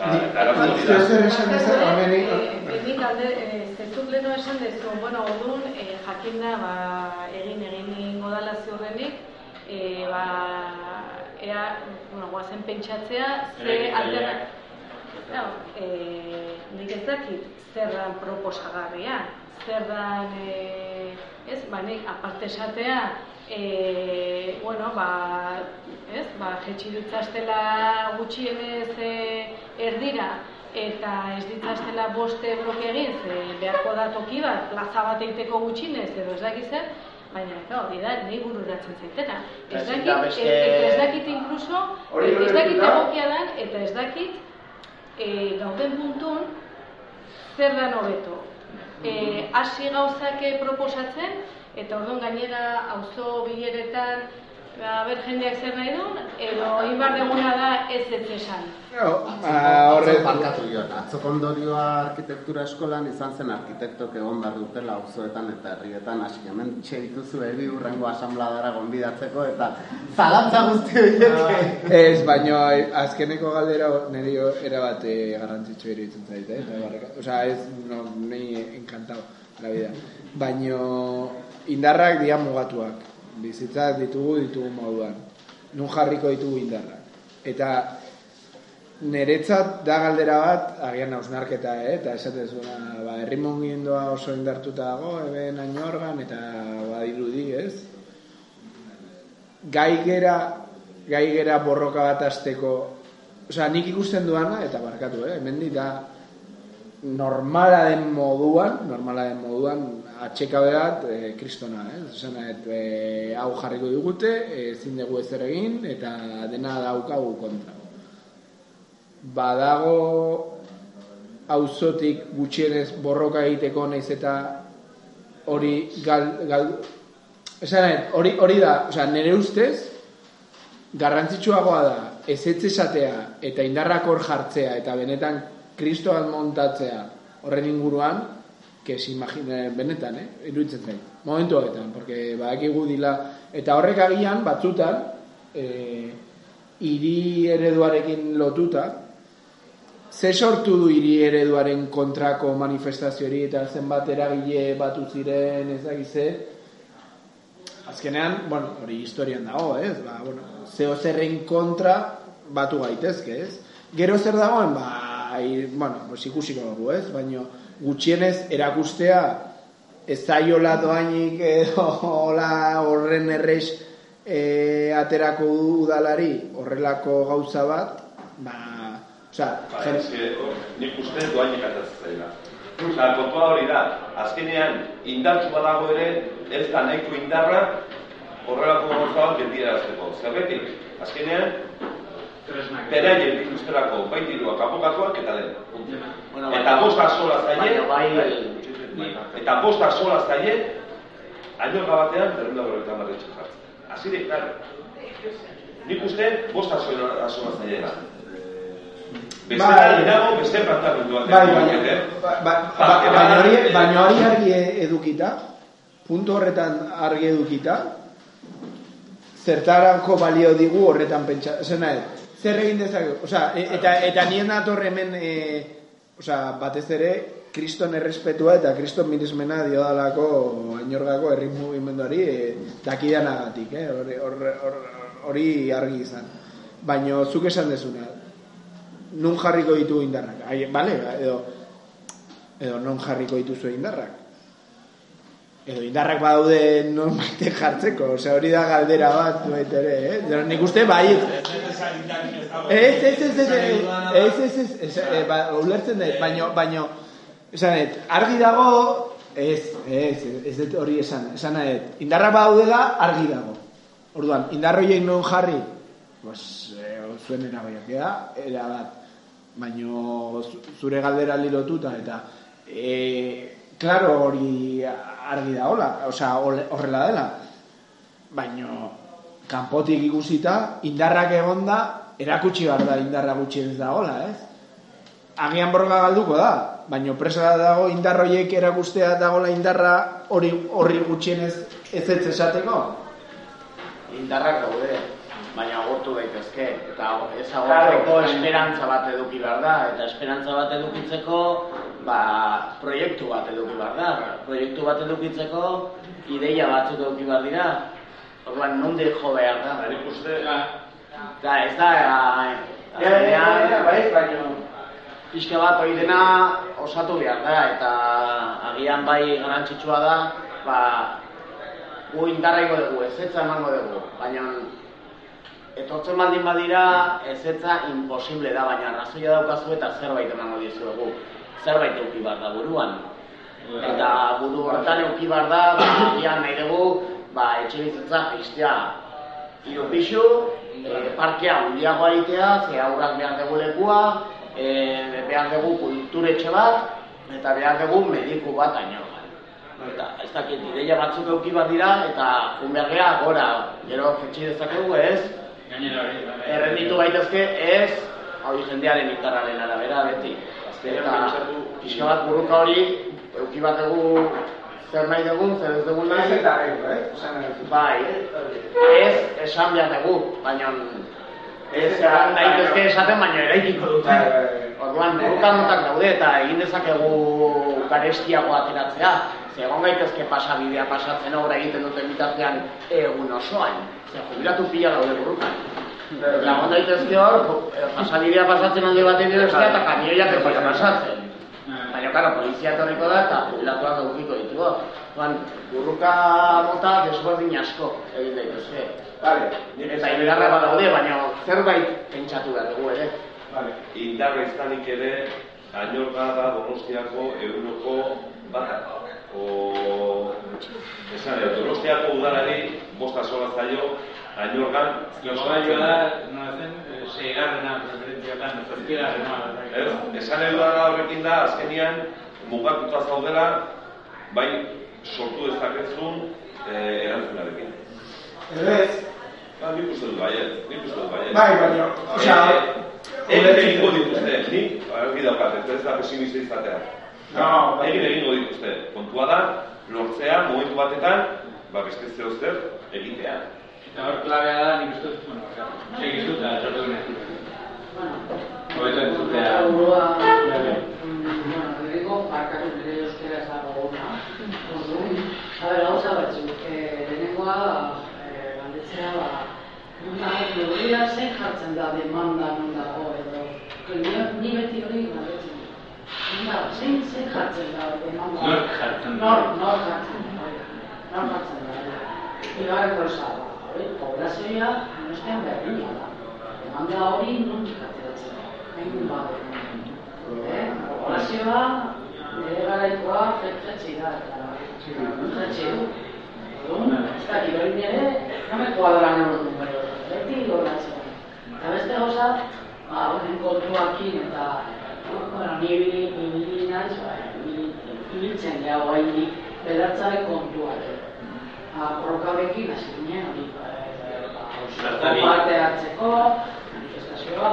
Hori da. Zer esan dezagun, hemen- Eh, Nik alde, eh, zezuk leno esan dezu, bueno, orduan, eh, jakinda, ba, egin, egin ingo dala ziurrenik, eh, ba, ea, bueno, guazen pentsatzea, ze Eraikitzailea. Altera... Claro, eh, nik ez dakit zer dan proposagarria, zer dan, eh, ez, ba, nik aparte esatea, eh, bueno, ba, ez, ba, jetxi ditzaztela gutxienez eh, erdira, eta ez ditzaztela boste bloke egin, ze beharko da toki bat, plaza bat eiteko gutxinez, edo ez dakit zer, baina, claro, hori da, nahi bururatzen zaitena. Ez dakit, da ez, eta ez dakit inkluso, ez dakit da. egokia dan, eta ez dakit e, gauden puntun zer da hobeto. E, hasi gauzak eh, proposatzen, eta orduan gainera auzo bileretan ba, ber jendeak zer nahi duen, edo inbar deguna da ez ez esan. ba, horre... Barkatu diot, atzoko ondorioa arkitektura eskolan izan zen arkitektok egon behar dutela auzoetan eta herrietan hasi hemen txe dituzu ebi urrengo asambladara gonbidatzeko eta zalantza guzti horiek. Ez, baino azkeneko galdera niri erabat eh, garrantzitsu iruditzen zaite, eh? osea, ez, no, ni encantado la vida. Baino indarrak dira mugatuak. Bizitzak ditugu ditugu moduan. Nun jarriko ditugu indarrak. Eta Neretzat da galdera bat, agian hausnarketa, eh? eta esatez, ba, ba, herrimon gindoa oso indartuta dago, eben ainorgan, eta badirudi, ez? Gai gera, gai gera borroka bat azteko, osea, nik ikusten duana, eta barkatu, eh? hemen da, normala den moduan, normala den moduan, atxekabe bat, e, kristona, eh? Zena, et, e, hau jarriko digute, ezin dugu ezer egin, eta dena daukagu kontra. Badago auzotik gutxienez borroka egiteko naiz eta hori gal, gal Esan, hori, hori da, osea, nire ustez, garrantzitsuagoa da, ez esatea eta indarrak hor jartzea eta benetan kristoan montatzea horren inguruan, que se imagine benetan, eh? iruditzen zait. Momentu horretan, porque badakigu dila, eta horrek agian batzutan, eh, iri ereduarekin lotuta, ze sortu du hiri ereduaren kontrako manifestazio hori eta zenbat eragile batu ziren ezagize azkenean, bueno, hori historian dago, ez? Ba, bueno, zeo zerren kontra batu gaitezke, ez? Gero zer dagoen, ba, ai, bueno, pues ikusiko dugu, ez? Baina gutxienez erakustea ez zaiola doainik edo hola horren errex e, aterako udalari horrelako gauza bat, ba, Osa, ba, jen... nik uste duain ikatzen zaila. Osa, kontua hori da, azkenean indartzu badago ere, ez da nahiko indarra horrelako gauza bat azteko. Zerbetik, azkenean, beraien ikusterako bai diruak abokatuak eta den. Bueno, eta bosta sola zaie, bai, eta bosta sola zaie, aino gabatean, berrunda horretan barretxe jartzen. Azirik, claro. Nik uste, bosta sola zaie. Dago beste planteamendu bat. Bai, baina hori baina hori argi edukita, puntu horretan argi edukita, zertarako balio digu horretan pentsa, zena zer egin dezake, osea, eta eta nien dator hemen eh, osea, batez ere Kriston errespetua eta Kriston mirismena dio dalako ainorgako herri mugimenduari e, dakidanagatik, eh? Hori hori argi izan. Baino zuk esan dezuna, nun jarriko ditu indarrak. Ai, vale, edo edo non jarriko dituzu indarrak edo indarrak badaude normaite jartzeko, osea hori da galdera bat bait ere, eh? Dero nik uste bai. Ez, ez, ez, ez, ez, ez, ez, ez, ba, ulertzen dut, baino, baino, esan et, argi dago, ez, ez, ez dut hori esan, esan et, indarrak badaudela argi dago. Orduan, indarroiek non jarri, pues, eh, zuen erabakia, era bat, baino zure galdera lilotuta, eta, eh, claro hori argi da hola, osea horrela dela. Baino kanpotik ikusita indarrak egonda erakutsi behar da indarra gutxi ez da hola, ez? Agian borroka galduko da, baino presa dago indarroiek erakustea dagola indarra hori horri gutxienez ez ez esateko. Indarrak daude, baina agortu daitezke eta ez agortzeko esperantza bat eduki behar da eta esperantza bat edukitzeko ba, proiektu bat eduki behar da. Proiektu bat edukitzeko ideia batzuk eduki behar dira. Orduan nondik jo behar da? Bari uste da ez da azkenean pixka bat hori dena osatu behar da eta agian bai garantzitsua da ba, gu indarra dugu, ez ez emango dugu, baina etortzen baldin badira ezetza imposible da, baina razoia daukazu eta zerbait emango dizuegu. Zerbait euki bar da buruan. Eta buru hortan euki bar da, ba, nahi dugu, ba, etxe bizitza jistea hiru pixu, e, parkea hundiago aitea, ze aurrak behar dugu lekua, e, behar dugu kulturetxe bat, eta behar dugu mediku bat aino. Eta ez dakit, ideia batzuk euki bat dira, eta unbergea gora, gero jetxi dezakegu ez, Errenditu baitezke ez, hau jendearen indarraren arabera beti. Eta pixka bat buruka hori, euki bat dugu zer nahi dugu, zer ez dugu nahi. Bai, ez esan behar dugu, baina ez daitezke esaten baina eraikiko dute. Bai, bai, bai. Orduan, buruka notak daude eta egin dezakegu garestiago ateratzea. Ze egon gaitezke pasabidea pasatzen obra egiten duten bitartean egun osoan. Zer, jubilatu pila daude burrukan. Lagun daitezke hor, pasabidea pasatzen alde batetik bestea eta kamioiak ez dira pasatzen. Baina, karo, polizia etorriko da eta jubilatuak edukiko ditu. Juan, burruka mota desbordin asko egin daitezke. Vale. Eta hilarra badaude, baina zerbait pentsatu behar dugu ere. Vale. Indarra izanik ere, Añorga da Donostiako euroko bata. O... Esan, Donostiako udalari bosta sola zaio, Añorgan... Jogailua da, no zen, eh, seigarrena preferentzioetan, zazpigarrena. Ez, esan edo da horrekin da, azkenian, mugatuta zaudela, bai, sortu dezakezun eh, erantzunarekin. Ez, Ba, nik uste dut baiet, nik uste dut baiet. Bai, baina, osea, egin egingo dituzte, ni, argi daukat, ez ez da pesimista izatea. No, bai. egin egingo dituzte. Kontua da, lortzea, momentu batetan, ba, beste zeo zer, egitea. Eta hor klabea da, nik uste bueno, segizu eta sortu gune. Hobeto entzutea. Burua, bueno, lehenengo, barkatu nire euskera ez dago gona. A batzuk, eh, lehenengoa, eh, galdetzea, ba, nuna, neurria zein jartzen da demanda non dago edo, ni, beti hori galdetzen. Nuna, zein, zein jartzen da demanda? Nork jartzen da? Nor, nor jartzen da, nor jartzen da. Bigarren gauza, ba, hori, poblazioa, nostean berdina da. Demanda hori nondik ateratzen da. Hain bade. Eh? Populazioa, nire garaikoa, jetxetxe da, du. Orduan, ez dakit hori nire, no me kuadran egon numero, beti goratzen. Eta beste gauza, ba, honen kontuakin eta, bueno, ni ibili, ibili naiz, ba, ibili- ibiltzen jau hainik, bedartzare kontuak. Borrokarekin hasi ginen, hori, ba, ba, parte hartzeko, manifestazioa,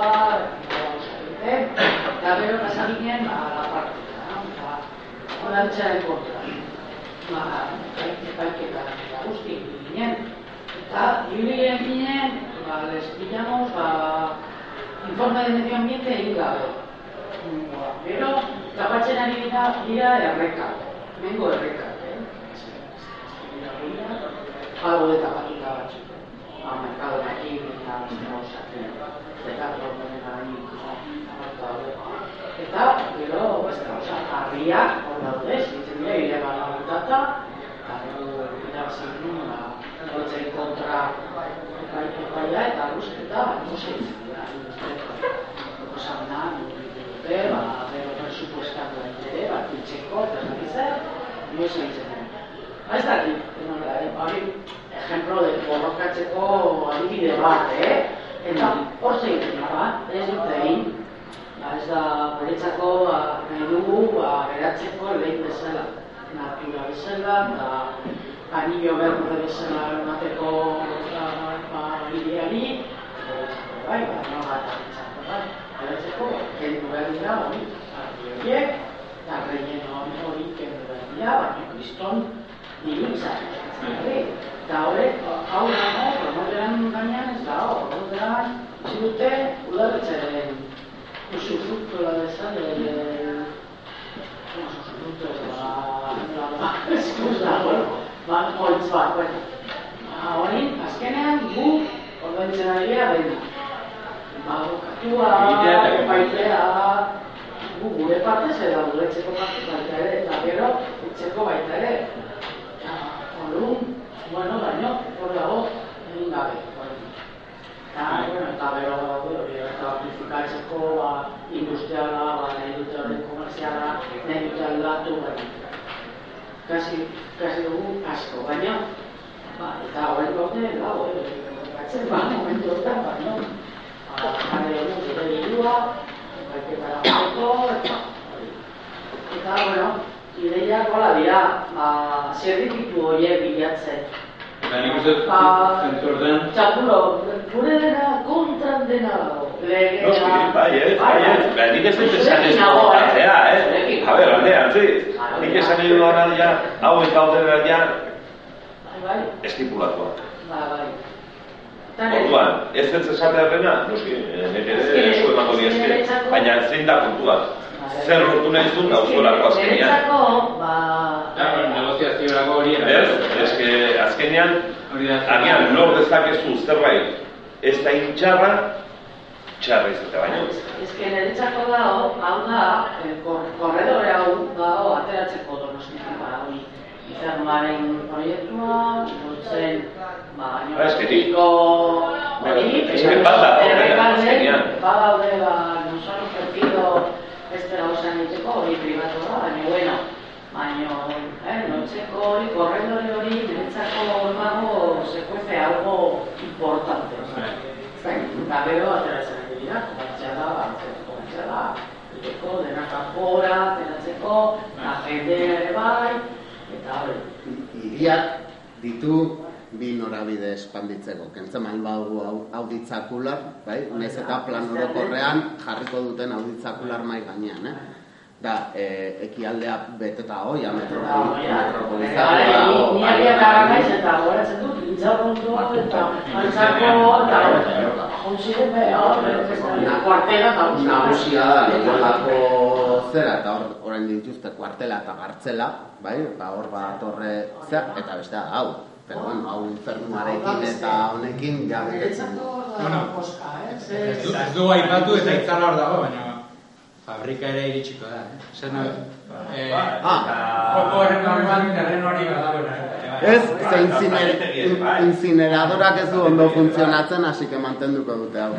gauza egiten, eta gero pasa ginen, ba, la praktika, ba, onartzearen kontra. Ba, epaik- epaiketa eta guzti ginen. Eta ibilien ginen, ba, les pillamos, ba, informe de medio ambiente egin gabe. Ba, Gero, tapatzen ari dira, errekak, mengo errekak, eh? Algo de tapatuta batzuk. Ba, merkado aquí, eta gauzak, eta horren arañi, Eta, gero, beste gauza, harriak, hor daude, zitzen dira, ilegala butata, eta gero, irabazi ginen, ba, gotzen kontra epai, epaia, eta no se dira, proposamena, dute, ba, gero, presupuestatu ere, ba, piltzeko, eta ez dakit zer, no se ditzen Ba, ez dakit, hori, ejemplo de borrokatzeko adibide bat, eh? Eta hor zeiten da, ba, ez dut egin, ba, ez da, beretzako, ba, nahi dugu, ba, geratzeko lehin bezala, natura bezala, eta anillo berde bezala emateko, ba, ba, ideari, beretzako, bai, ba, no bat, beretzako, bai, geratzeko, kendu behar dira, hori, horiek, eta relleno hori kendu behar dira, baina kriston, Dilutza, eta horrek, hau dago, promoteran gainean ez dago, promoteran zidute udaletxeren usufructo la. ¿Cómo se usufructo? La... Eskusa, bueno, ba, holtz bat, bueno. Ba, hori, azkenean, gu, ordaintzen ari gara bena. Ba, bokatua, Egitea eta epaitea, gu gure partez eta udaletxeko partez baita ere, eta gero, etxeko baita ere. Orduan, bueno, baino, hor dago, egin gabe. hori. Eta, bueno, eta bero dago, hori, eta amplifikatzeko, ba, industriala, ba, nahi dute horren komerziala, nahi dute aldatu, baina. Kasi, kasi dugu asko, baina, ba, eta horren gaude, dago, eh, batzen, ba, momentu horretan, baina, ba, jare dugu, gure dirua, baiketara hori. Eta, bueno, ideiak hola dira, ba, zerdikitu horiek bilatzen. Eta nik uste dut, Ba, zentzu ordean, txapulo, gure dena kontran dena dago. Legea. Noski, bai, ez, bai, ez. Ba, nik ez dut esan ez nago, eh? kontatzea, eh? Zurekin. A ber, alde, antziz. Nik esan nahi dudan ja, hau eta hau ja, Bai, bai, estipulatuak. bai, bai. Nire- Orduan, ez ez esatea dena, noski, eh, nik ere esku emango diezke, baina zein da kontua. Zer lortu nahi zuen auzolako azkenean. Niretzako, ba... da, bueno, negoziaziorako hori era. Ez, ez que azkenean, Hori da. agian lor dezakezu zerbait ez da intxarra, txarra izatea baino. Ez que niretzako da, hau da, eh, kor- korredore hau da, hau ateratzeko donostitik ba, hori. Izarmaren proiektua, dutzen, ba, Ah, ez que ni- Nordiko hori, Ez que bada, errekalde, azkenean. badaude, ba, nos han beste gauza egiteko hori privatu da, baina bueno, baina, eh, notzeko hori, korredore hori, niretzako dago, se cuece algo importante. Eta gero ateratzen ari dira, komertziala, komertziala, egiteko, dena kanpora, ateratzeko, la jende ere bai, eta hori. Iriak ditu bi norabide espanditzeko. Kentzen mal badugu au- auditzakular, bai? Naiz eta plan orokorrean jarriko duten auditzakular mai gainean, eh? Da, eh, ekialdea beteta hoia metropolizatu Ni abiak ara naiz eta goratzen dut, intzaurrundu eta antzako, eta jontziren behar, kuartela eta Nagusia da, nolako zera, eta hor, orain dituzte kuartela eta gartzela, bai? Ba, hor bat horre zer, eta bestea da, hau. Pero bueno, hau infernuarekin eta honekin ja betetzen du. Bueno, ez du, ez du aipatu eta itzala hor dago, baina fabrika ere iritsiko da. Eh? Zer nahi? Eh, Ah. Joko horren barruan terreno hori badago. Ez, ze inziner, in- incineradorak ez du ondo funtzionatzen, hasi que mantenduko dute hau.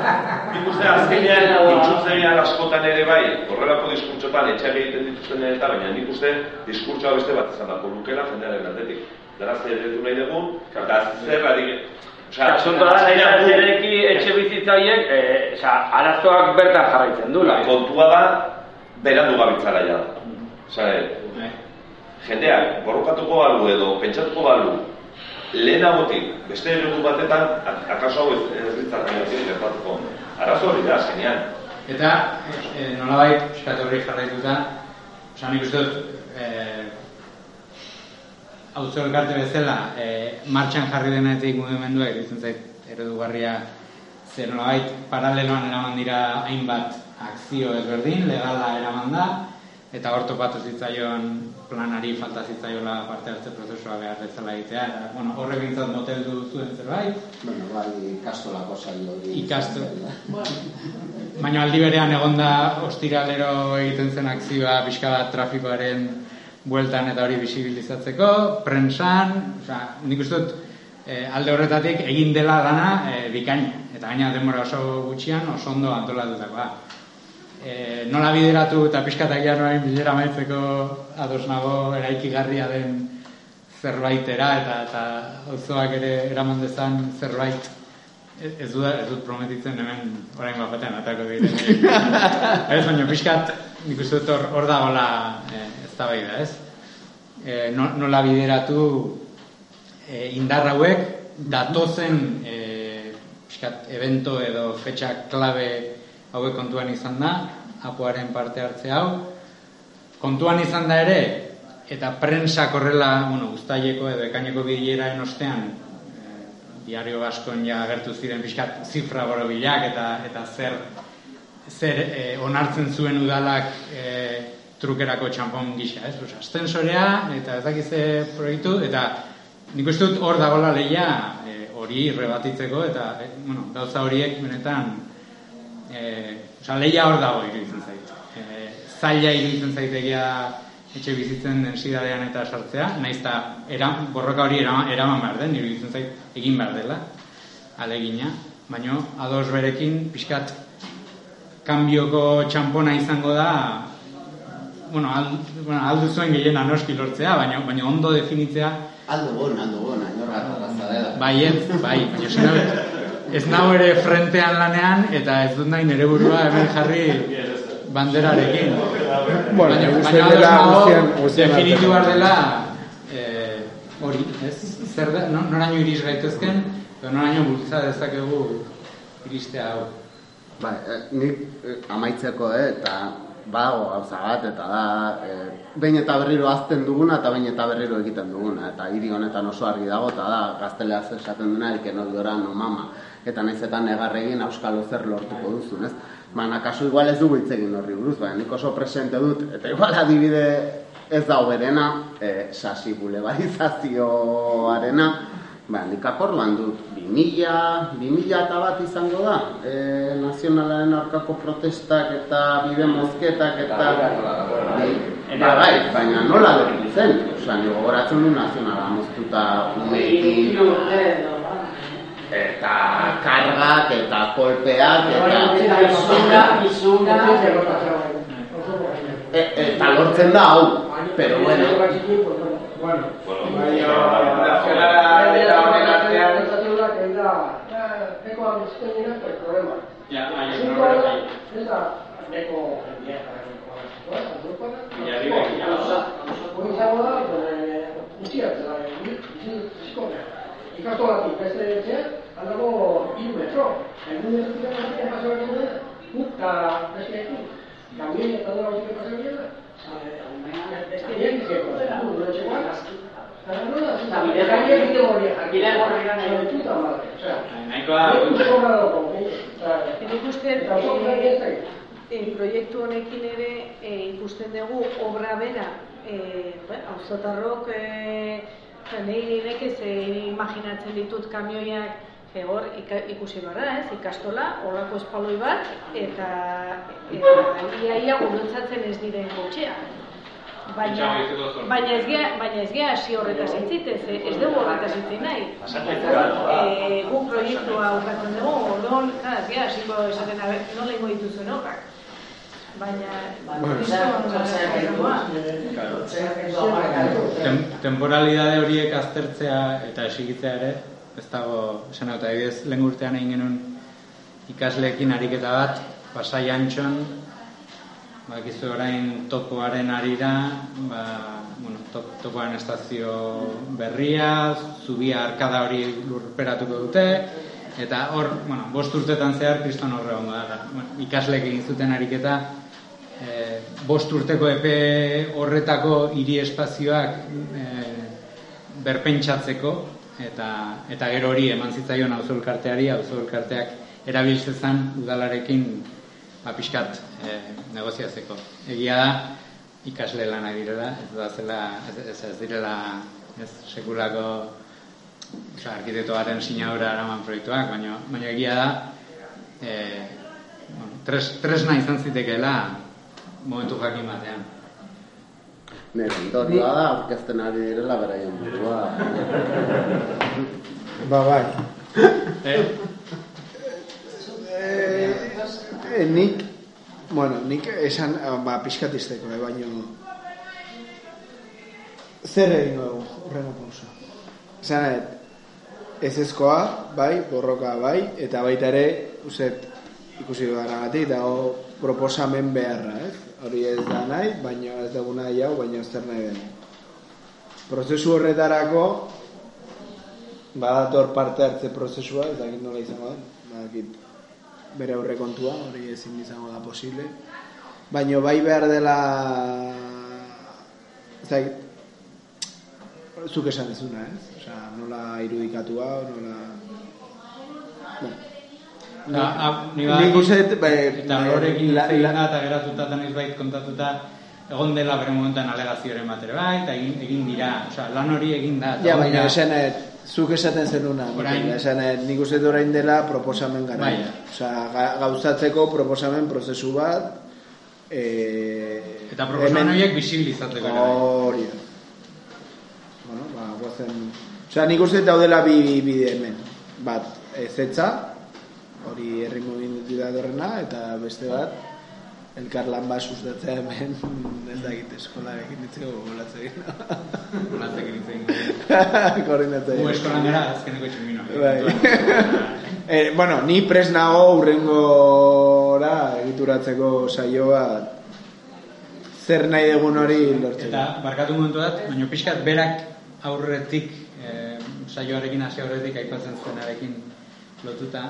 Nik uste azkenean intzutzailean askotan ere bai, horrelako diskurtsotan etxeak egiten dituzten eta baina nik uste diskurtsoa beste bat izan dako lukela jendearen aldetik. Dara zer eretu nahi dugun, eta zer adik... Osea, Asunto da, nahi da, zereki etxe bizitzaiek, eh, osea, arazoak bertan jarraitzen dula. kontua da, berandu gabitzara ja. Osea, jendeak borrokatuko balu edo pentsatuko balu, lehenagotik, beste eredu batetan, ak- akaso hau ez, ditzatzen gertatuko. Arazo hori da, zenean. Eta e, nolabait pixkat horri jarraituta, osan nik uste dut, e, auzo elkarte bezala, e, martxan jarri denetik mugimendua iruditzen zait eredugarria ze nolabait paraleloan eraman dira hainbat akzio ezberdin, legala eraman da, eta hor topatu zitzaion planari falta zitzaiola parte hartze prozesua behar bezala egitea. Eta, bueno, horrek bintzat motel du zuen zerbait, Bueno, bai, ikastolako saio hori. Ikasto. Baina aldi berean egonda ostiralero egiten zen akzioa pixka bat trafikoaren bueltan eta hori bisibilizatzeko, prensan, osea, nik uste dut eh, alde horretatik egin dela dana eh, bikaina, eta gaina denbora oso gutxian oso ondo antolatutakoa. E, nola bideratu eta pixkatakia noain bilera maitzeko ados nago eraikigarria den zerbaitera eta eta auzoak ere eraman dezan zerbait ez dut, ez dut prometitzen hemen orain batean atako diren. ez, baina pixkat nik uste dut hor, hor dagoela e, ez da bai da, ez? E, no, nola bideratu e, indar hauek datozen e, pixkat evento edo fetxa klabe hauek kontuan izan da, apoaren parte hartze hau. Kontuan izan da ere, eta prensak horrela, bueno, ustaileko edo ekaineko bileraen ostean, eh, diario baskon ja agertu ziren pixkat zifra borobilak eta eta zer zer eh, onartzen zuen udalak eh, trukerako txampon gisa, ez? Pues, astensorea eta ez dakiz ze proiektu eta nik uste dut hor dagoela leia eh, hori rebatitzeko eta eh, bueno, gauza horiek benetan eh, osea, leia hor dago iruditzen zait. Eh, zaila iruditzen zaitegia etxe bizitzen densidadean eta sartzea, naiz eta era, borroka hori eraman, eraman behar den, iruditzen zait egin behar dela, alegina, baino ados berekin pixkat kanbioko txampona izango da bueno, al, bueno, aldu zuen gehiena noski lortzea, baina, baina ondo definitzea Aldo bon, aldo bon, ainor gartarraza dela. Baiet, bai, baina ez nago, ez nago ere frentean lanean eta ez dut nahi nire burua hemen jarri banderarekin. Bueno, baina, baina dela nago definitu behar dela eh, hori, ez? Zer da, no, noraino iris gaitezken, edo noraino bultza dezakegu iristea hau. Bai, eh, nik eh, amaitzeko, eh, eta badago gauza bat, eta da, eh, behin eta berriro azten duguna, eta behin eta berriro egiten duguna, eta hiri honetan oso argi dago, eta da, gazteleaz esaten dena, el que no llora no mama, eta naiz eta negarregin auskalo zer lortuko duzun, ez? Baina, kasu igual ez dugu hitz egin horri buruz, baina nik oso presente dut, eta igual adibide ez da berena, eh, sasi bulebarizazioarena, Ba, nik aporlan dut, 2000, 2000 eta bat izango da, e, nazionalaren aurkako protestak eta bide mozketak eta... Ba, bai, baina nola dut zen, oza, nire gogoratzen du nazionala moztuta uneekin, eta kargak eta kolpeak eta... Izuna, izuna, E- eta lortzen da hau, pero bueno, Bueno, nazionala eta honen artean... Ja, baina, Ez no, da, neko jendeak Bilarri begia. izango da, guztiak, ikastolatik beste etxea, aldago hiru metro. Egun ez dira pasau egin guk eta eta dara da. Beste no etxekoan. Eta bide horiek, bide horiek eh, ez eh, proiektu honekin ere eh, ikusten dugu obra bera eh, bueno, auzotarrok eh, nahi nekez eh, imaginatzen ditut kamioiak eh, hor ikusi barra, ez, ikastola, olako espaloi bat, eta, eta ia ia guruntzatzen ez diren kotxea. Baina, baina ez gea, baina ez gea hasi horretaz hitzitez, eh, ez dugu horretaz hitzi nahi. Eh, gu proiektua ukatzen dugu, orduan, claro, ez gea hasiko esaten abe, nola ingo dituzuen obrak. Baina, Tem, temporalidade horiek aztertzea eta esigitzea ere, ez dago, esan eta adibidez, lehen urtean egin genuen ikasleekin ariketa bat, pasai antxon, bakizu orain topoaren arira, ba, bueno, top, topoaren estazio berria, zubia arkada hori lurperatuko dute, eta hor, bueno, bost urtetan zehar kriston horre egongo da. Bueno, ikasleek egin zuten ariketa, e, bost urteko epe horretako hiri espazioak e, berpentsatzeko eta eta gero hori eman zitzaion auzo elkarteari auzo elkarteak erabiltzezan udalarekin ba pixkat e, negoziatzeko. Egia da ikasle lana direla, ez da zela ez, ez, direla ez sekulako Osa, arkitekto baten sinadura eraman proiektuak, baina, baina egia da e, bueno, tres, tresna izan zitekeela momentu jakin batean. Nire ondorioa da, aurkezten ari direla beraien burua. Ba, bai. Eh? Eh, eh, nik, bueno, nik esan, ba, pixkatizteko, eh, baino, zer egin dugu, horrengo pausa. Esan, ez ezkoa, bai, borroka, bai, eta baita ere, uzet, ikusi dudanagatik, dago proposamen beharra, ez? Hori ez da nahi, baina ez dugu nahi hau, baina ez nahi den. Prozesu horretarako, badator parte hartze prozesua, ez dakit nola izango den, badakit bere aurrekontua, hori ezin izango da posible. Baino bai behar dela ez dakit zuk esan ezuna, ez? Osea, nola irudikatua, nola bueno, nik uste dut, bai, eta horrekin eta geratuta eta noizbait kontatuta egon dela bere momentuan alegazioaren bat ere bai, eta egin, egin dira, osea, lan hori egin da. Ja, baina esan eh, zuk esaten zenuna, Orain- esan eh, nik uste orain dela proposamen gara. Bai. Osea, ga, gauzatzeko proposamen prozesu bat eh, Eta proposamen horiek bisibilizatzeko bai. Hori da. Bueno, ba, guazen... Osea, nik uste daudela bi bide hemen. Bat, ezetza, hori herri movimentu horrena, eta beste bat, elkarlan bat sustatzea hemen, ez da egite eskolarekin ditzeko golatzen. Golatzen hitz egin. Koordinatzen. Gu eskolan gara, azkeneko txumino. Bai. eh, bueno, ni pres nago urrengora egituratzeko saio bat zer nahi dugun hori lortzeko. Eta barkatu momentu bat, baina pixkat berak aurretik, e, saioarekin hasi aurretik aipatzen zuenarekin lotuta,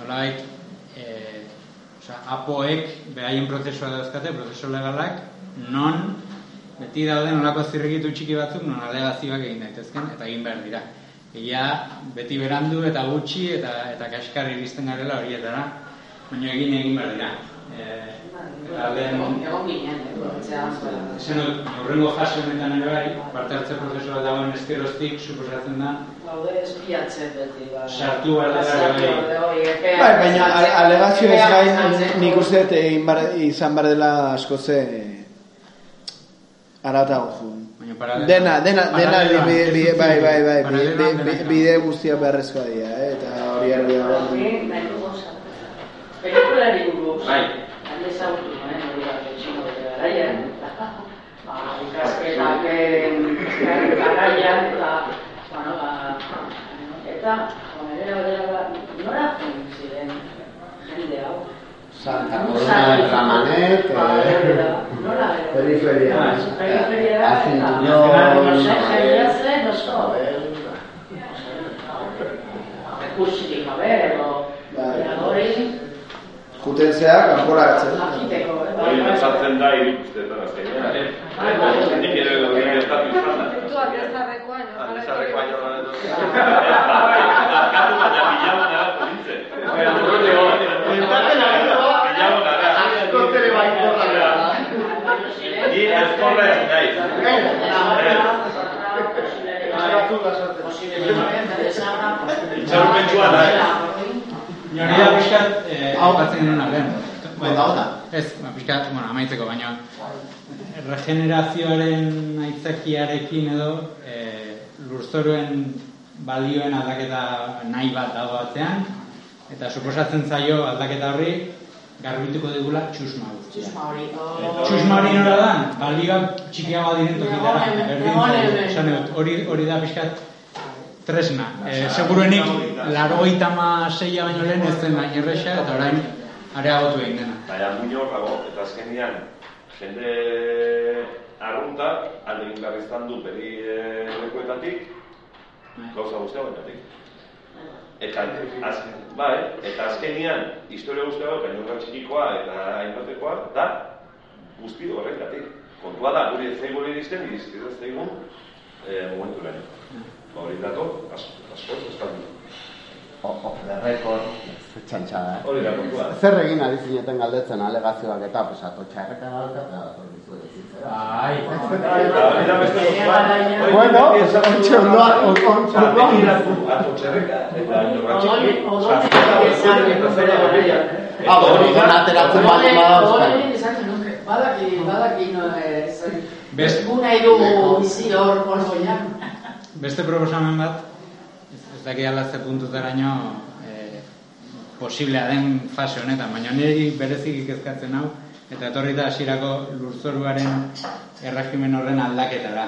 nolabait, e, osea, apoek beraien prozesua dauzkate, prozesu legalak, non beti dauden olako zirrikitu txiki batzuk non alegazioak egin daitezken eta egin behar dira. Egia beti berandu eta gutxi eta eta kaskar iristen garela horietara, baina egin egin behar dira. eh, eta lehen Egon ginen, eh. Ezen dut, horrengo fase honetan ere bai, parte hartze prozesua dagoen eskeroztik, suposatzen da, Gaude espiatzen beti, ba. Sartu behar dela bai. behar Bai, baina ale- alegazio ez gain nik uste izan bar dela asko ze aratago paralelo- Dena, dena, dena, bai, bai, bai, bide guztia beharrezkoa dira, eh, eta hori argi dago. Buruz. Bai. Handi ezagutu nuen, hori da, txino bete garaian. Ba, ikasketak garaian, eta, bueno, ba, eta, onera bera, nora joan ziren jende hau? Santa Coloma del Ramanet, nora periferia. Periferia, eta, Azintuñón, no sé, eh, jendea zen, oso, Ikusirik gabe, edo, Bai. hori, Juten zeak, kanporatzen. jakiteko, eh, bai, Hori bai. pentsatzen da ikustetan azkenean. Bai, bai. Nik ere hori gertatu izan da. Puntuak ez zarrekoan. Andizarreko baino lan edo. Barkatu baina bilauna da nintzen. Bilauna da. Askotere baikorra da. Ni ezkorra ez naiz. Itxaropentsua da, Baina da pixkat, eh, aipatzen genuen lehen. Oda, oda. Ez, ba, pixkat, bueno, amaitzeko, baina regenerazioaren aitzakiarekin edo eh, lurzoruen balioen aldaketa nahi bat dago atzean, eta suposatzen zaio aldaketa horri garbituko digula txusma guztia. Txusma hori. oh. Txusma hori nora da, balioak txikiagoa diren tokitara, hori, hori da pixkat tresna. E, seguruenik, laro seia baino lehen ez zen hain erresa, eta orain areagotu egin dena. Baina muño dago, eta azkenean, jende arrunta, alde egin izan du beri eh, lekuetatik, gauza guztia bainatik. Eta, azken, bai, eta azkenean, historia guztia hau, gainurra txikikoa eta hainbatekoa, da, guzti horretatik. Kontua da, guri ez zaigu iristen, iristen ez zaigun, eh, momentu lehen. Hori dato, asko, asko, eskaldu. Off the record, txantxada, eh? Hori da kontua. Zer egin ari zineten galdetzen alegazioak eta, pues, ato txarreka. Ai, Eta gauza bat. Bueno, ontxe ondoan, ontxe ondoan. Ah, ateratzen baldin bada, Odol- euskal. esaten nuke, badaki, badaki, no, eh, zen- Best- gu nahi dugu bizi hor polgoian. Beste proposamen bat, ez, ez daki alazte puntutaraino e, posiblea den fase honetan, baina niri berezik kezkatzen hau, eta etorri da hasierako lurzoruaren erregimen horren aldaketara.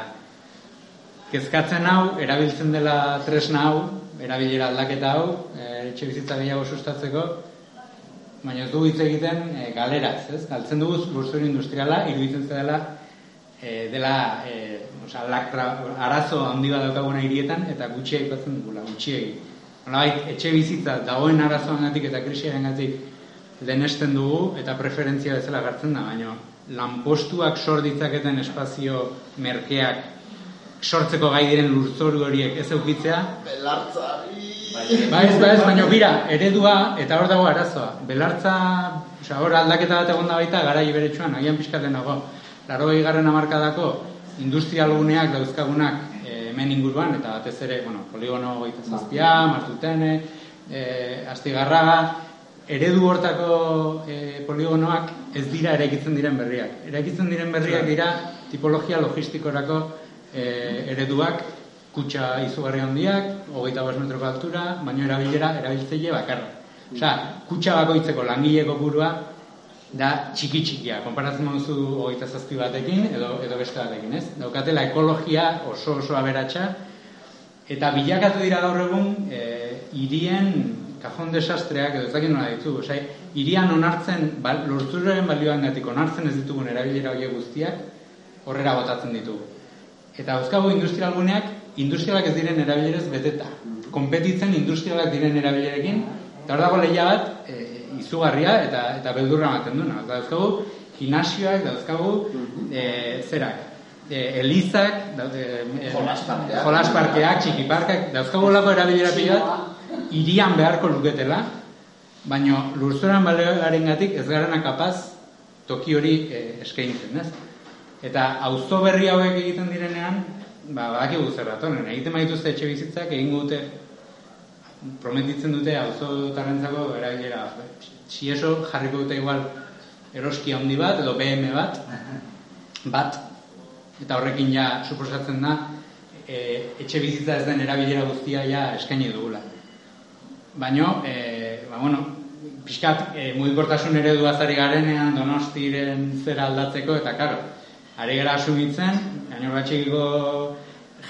Kezkatzen hau, erabiltzen dela tresna hau, erabilera aldaketa hau, e, etxe bizitza gehiago sustatzeko, baina ez dugu hitz egiten e, galeraz, ez? Galtzen dugu lurzoru industriala, iruditzen dela e, dela e, osea, lakra, arazo handi bat daukaguna hirietan eta gutxi aipatzen dugula, gutxiegi. Nolabait, etxe bizitza dagoen arazoangatik eta krisiarengatik lehenesten dugu eta preferentzia bezala gartzen da, baina lanpostuak sor ditzaketen espazio merkeak sortzeko gai diren lurzoru horiek ez eukitzea, Belartzari. Ba ez, ba ez, baina bira, eredua eta hor dago arazoa. Belartza, osea, hor aldaketa bat egon da baita garai beretsuan, agian pixkaten dago. Laro garren amarkadako industrialguneak dauzkagunak eh, hemen inguruan, eta batez ere, bueno, poligono goita zazpia, martutene, eh, astigarraga, eredu hortako eh, poligonoak ez dira eraikitzen diren berriak. Eraikitzen diren berriak dira tipologia logistikorako eh, ereduak, kutsa izugarri handiak, hogeita bost metroko altura, baino erabilera, erabiltzaile bakarra. Osea, kutsa bakoitzeko langile kopurua da txiki txikia, konparatzen duzu hogeita zazpi batekin edo, edo beste batekin, ez? Daukatela ekologia oso oso aberatsa, eta bilakatu dira gaur egun e, irien kajon desastreak edo ez dakit nola ditugu, osea, irian onartzen, bal, lorturoren balioangatik onartzen ez ditugun erabilera horiek guztiak, horrera botatzen ditugu. Eta dauzkagu industrialguneak, industrialak ez diren erabilerez beteta. Konpetitzen industrialak diren erabilerekin, eta hor dago lehia bat, e, izugarria eta eta beldurra ematen duena. Eta dauzkagu, gimnasioak, dauzkagu, e, zerak, e, elizak, daude, e, Jolasparkeak. jolasparkeak, txikiparkak, dauzkagu lako erabilera pila bat, irian beharko luketela, baino lurzoran balearengatik ez garana kapaz toki hori eh, eskaintzen, ez? Eta auzo berri hauek egiten direnean, ba badakigu zer datoren, egiten baituzte etxe bizitzak egingo dute prometitzen dute auzotarrentzako erabilera si eso jarriko dute igual eroski handi bat edo BM bat bat eta horrekin ja suposatzen da e, etxe bizitza ez den erabilera guztia ja eskaini dugula. Baino, e, ba, bueno, pixkat e, mugikortasun eredu azari garenean donostiren zera aldatzeko eta karo, ari gara asumitzen, gainor batxekiko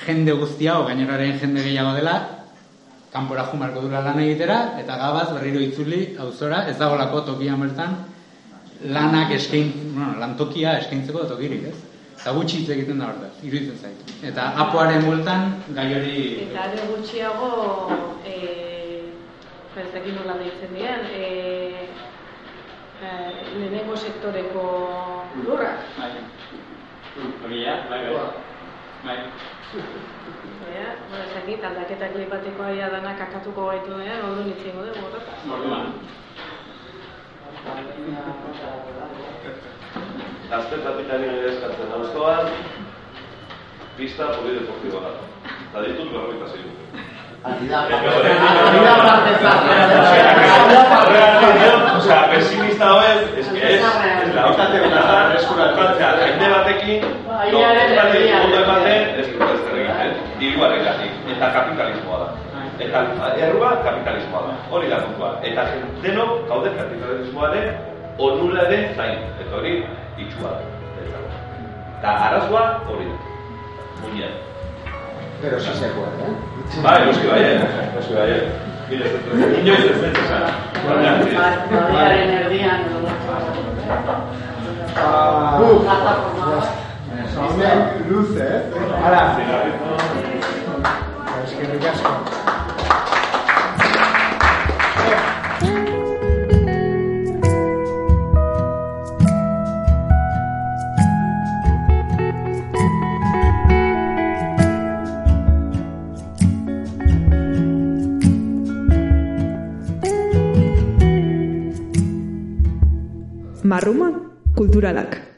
jende guztia, o gainoraren jende gehiago dela, kanpora jumarko dura lan egitera, eta gabaz berriro itzuli auzora, ez dagoelako tokian bertan, lanak eskain, bueno, lantokia eskaintzeko tokirik, ez? Eta gutxi hitz egiten da hortaz, iruditzen zaitu. Eta apoaren multan gai hori... Eta are gutxiago, e, ez nola deitzen dien, e, e, lehenengo sektoreko lurra. Bai. Bai, bai. Bai. Ja, bueno, ez dakit, aldaketak lehipatekoa aia danak akatuko gaitu dira, ordu nintzen dugu, horretak. Orduan. Azte kapitali nire eskatzen auzoan, pista polideportiboa da. Eta ditut berroita zeiru. O sea, pesimista hoez, es que es, es la otra temporada, es una alcanza, jende batekin, no, ez bate, ondo ematen, ez dut ez egiten, eta kapitalismoa da. Eta errua kapitalismoa da, hori da kontua. Eta denok, gaude kapitalismoaren, onularen zain, eta hori, itxua da. Eta arazoa hori da. Muñean. Pero si se puede, ¿eh? Bai, noski bai, eh? Noski bai, eh? Mira, ez dut, inoiz ez dut, esan. Balearen erdian. Zaunden Marruma kulturalak.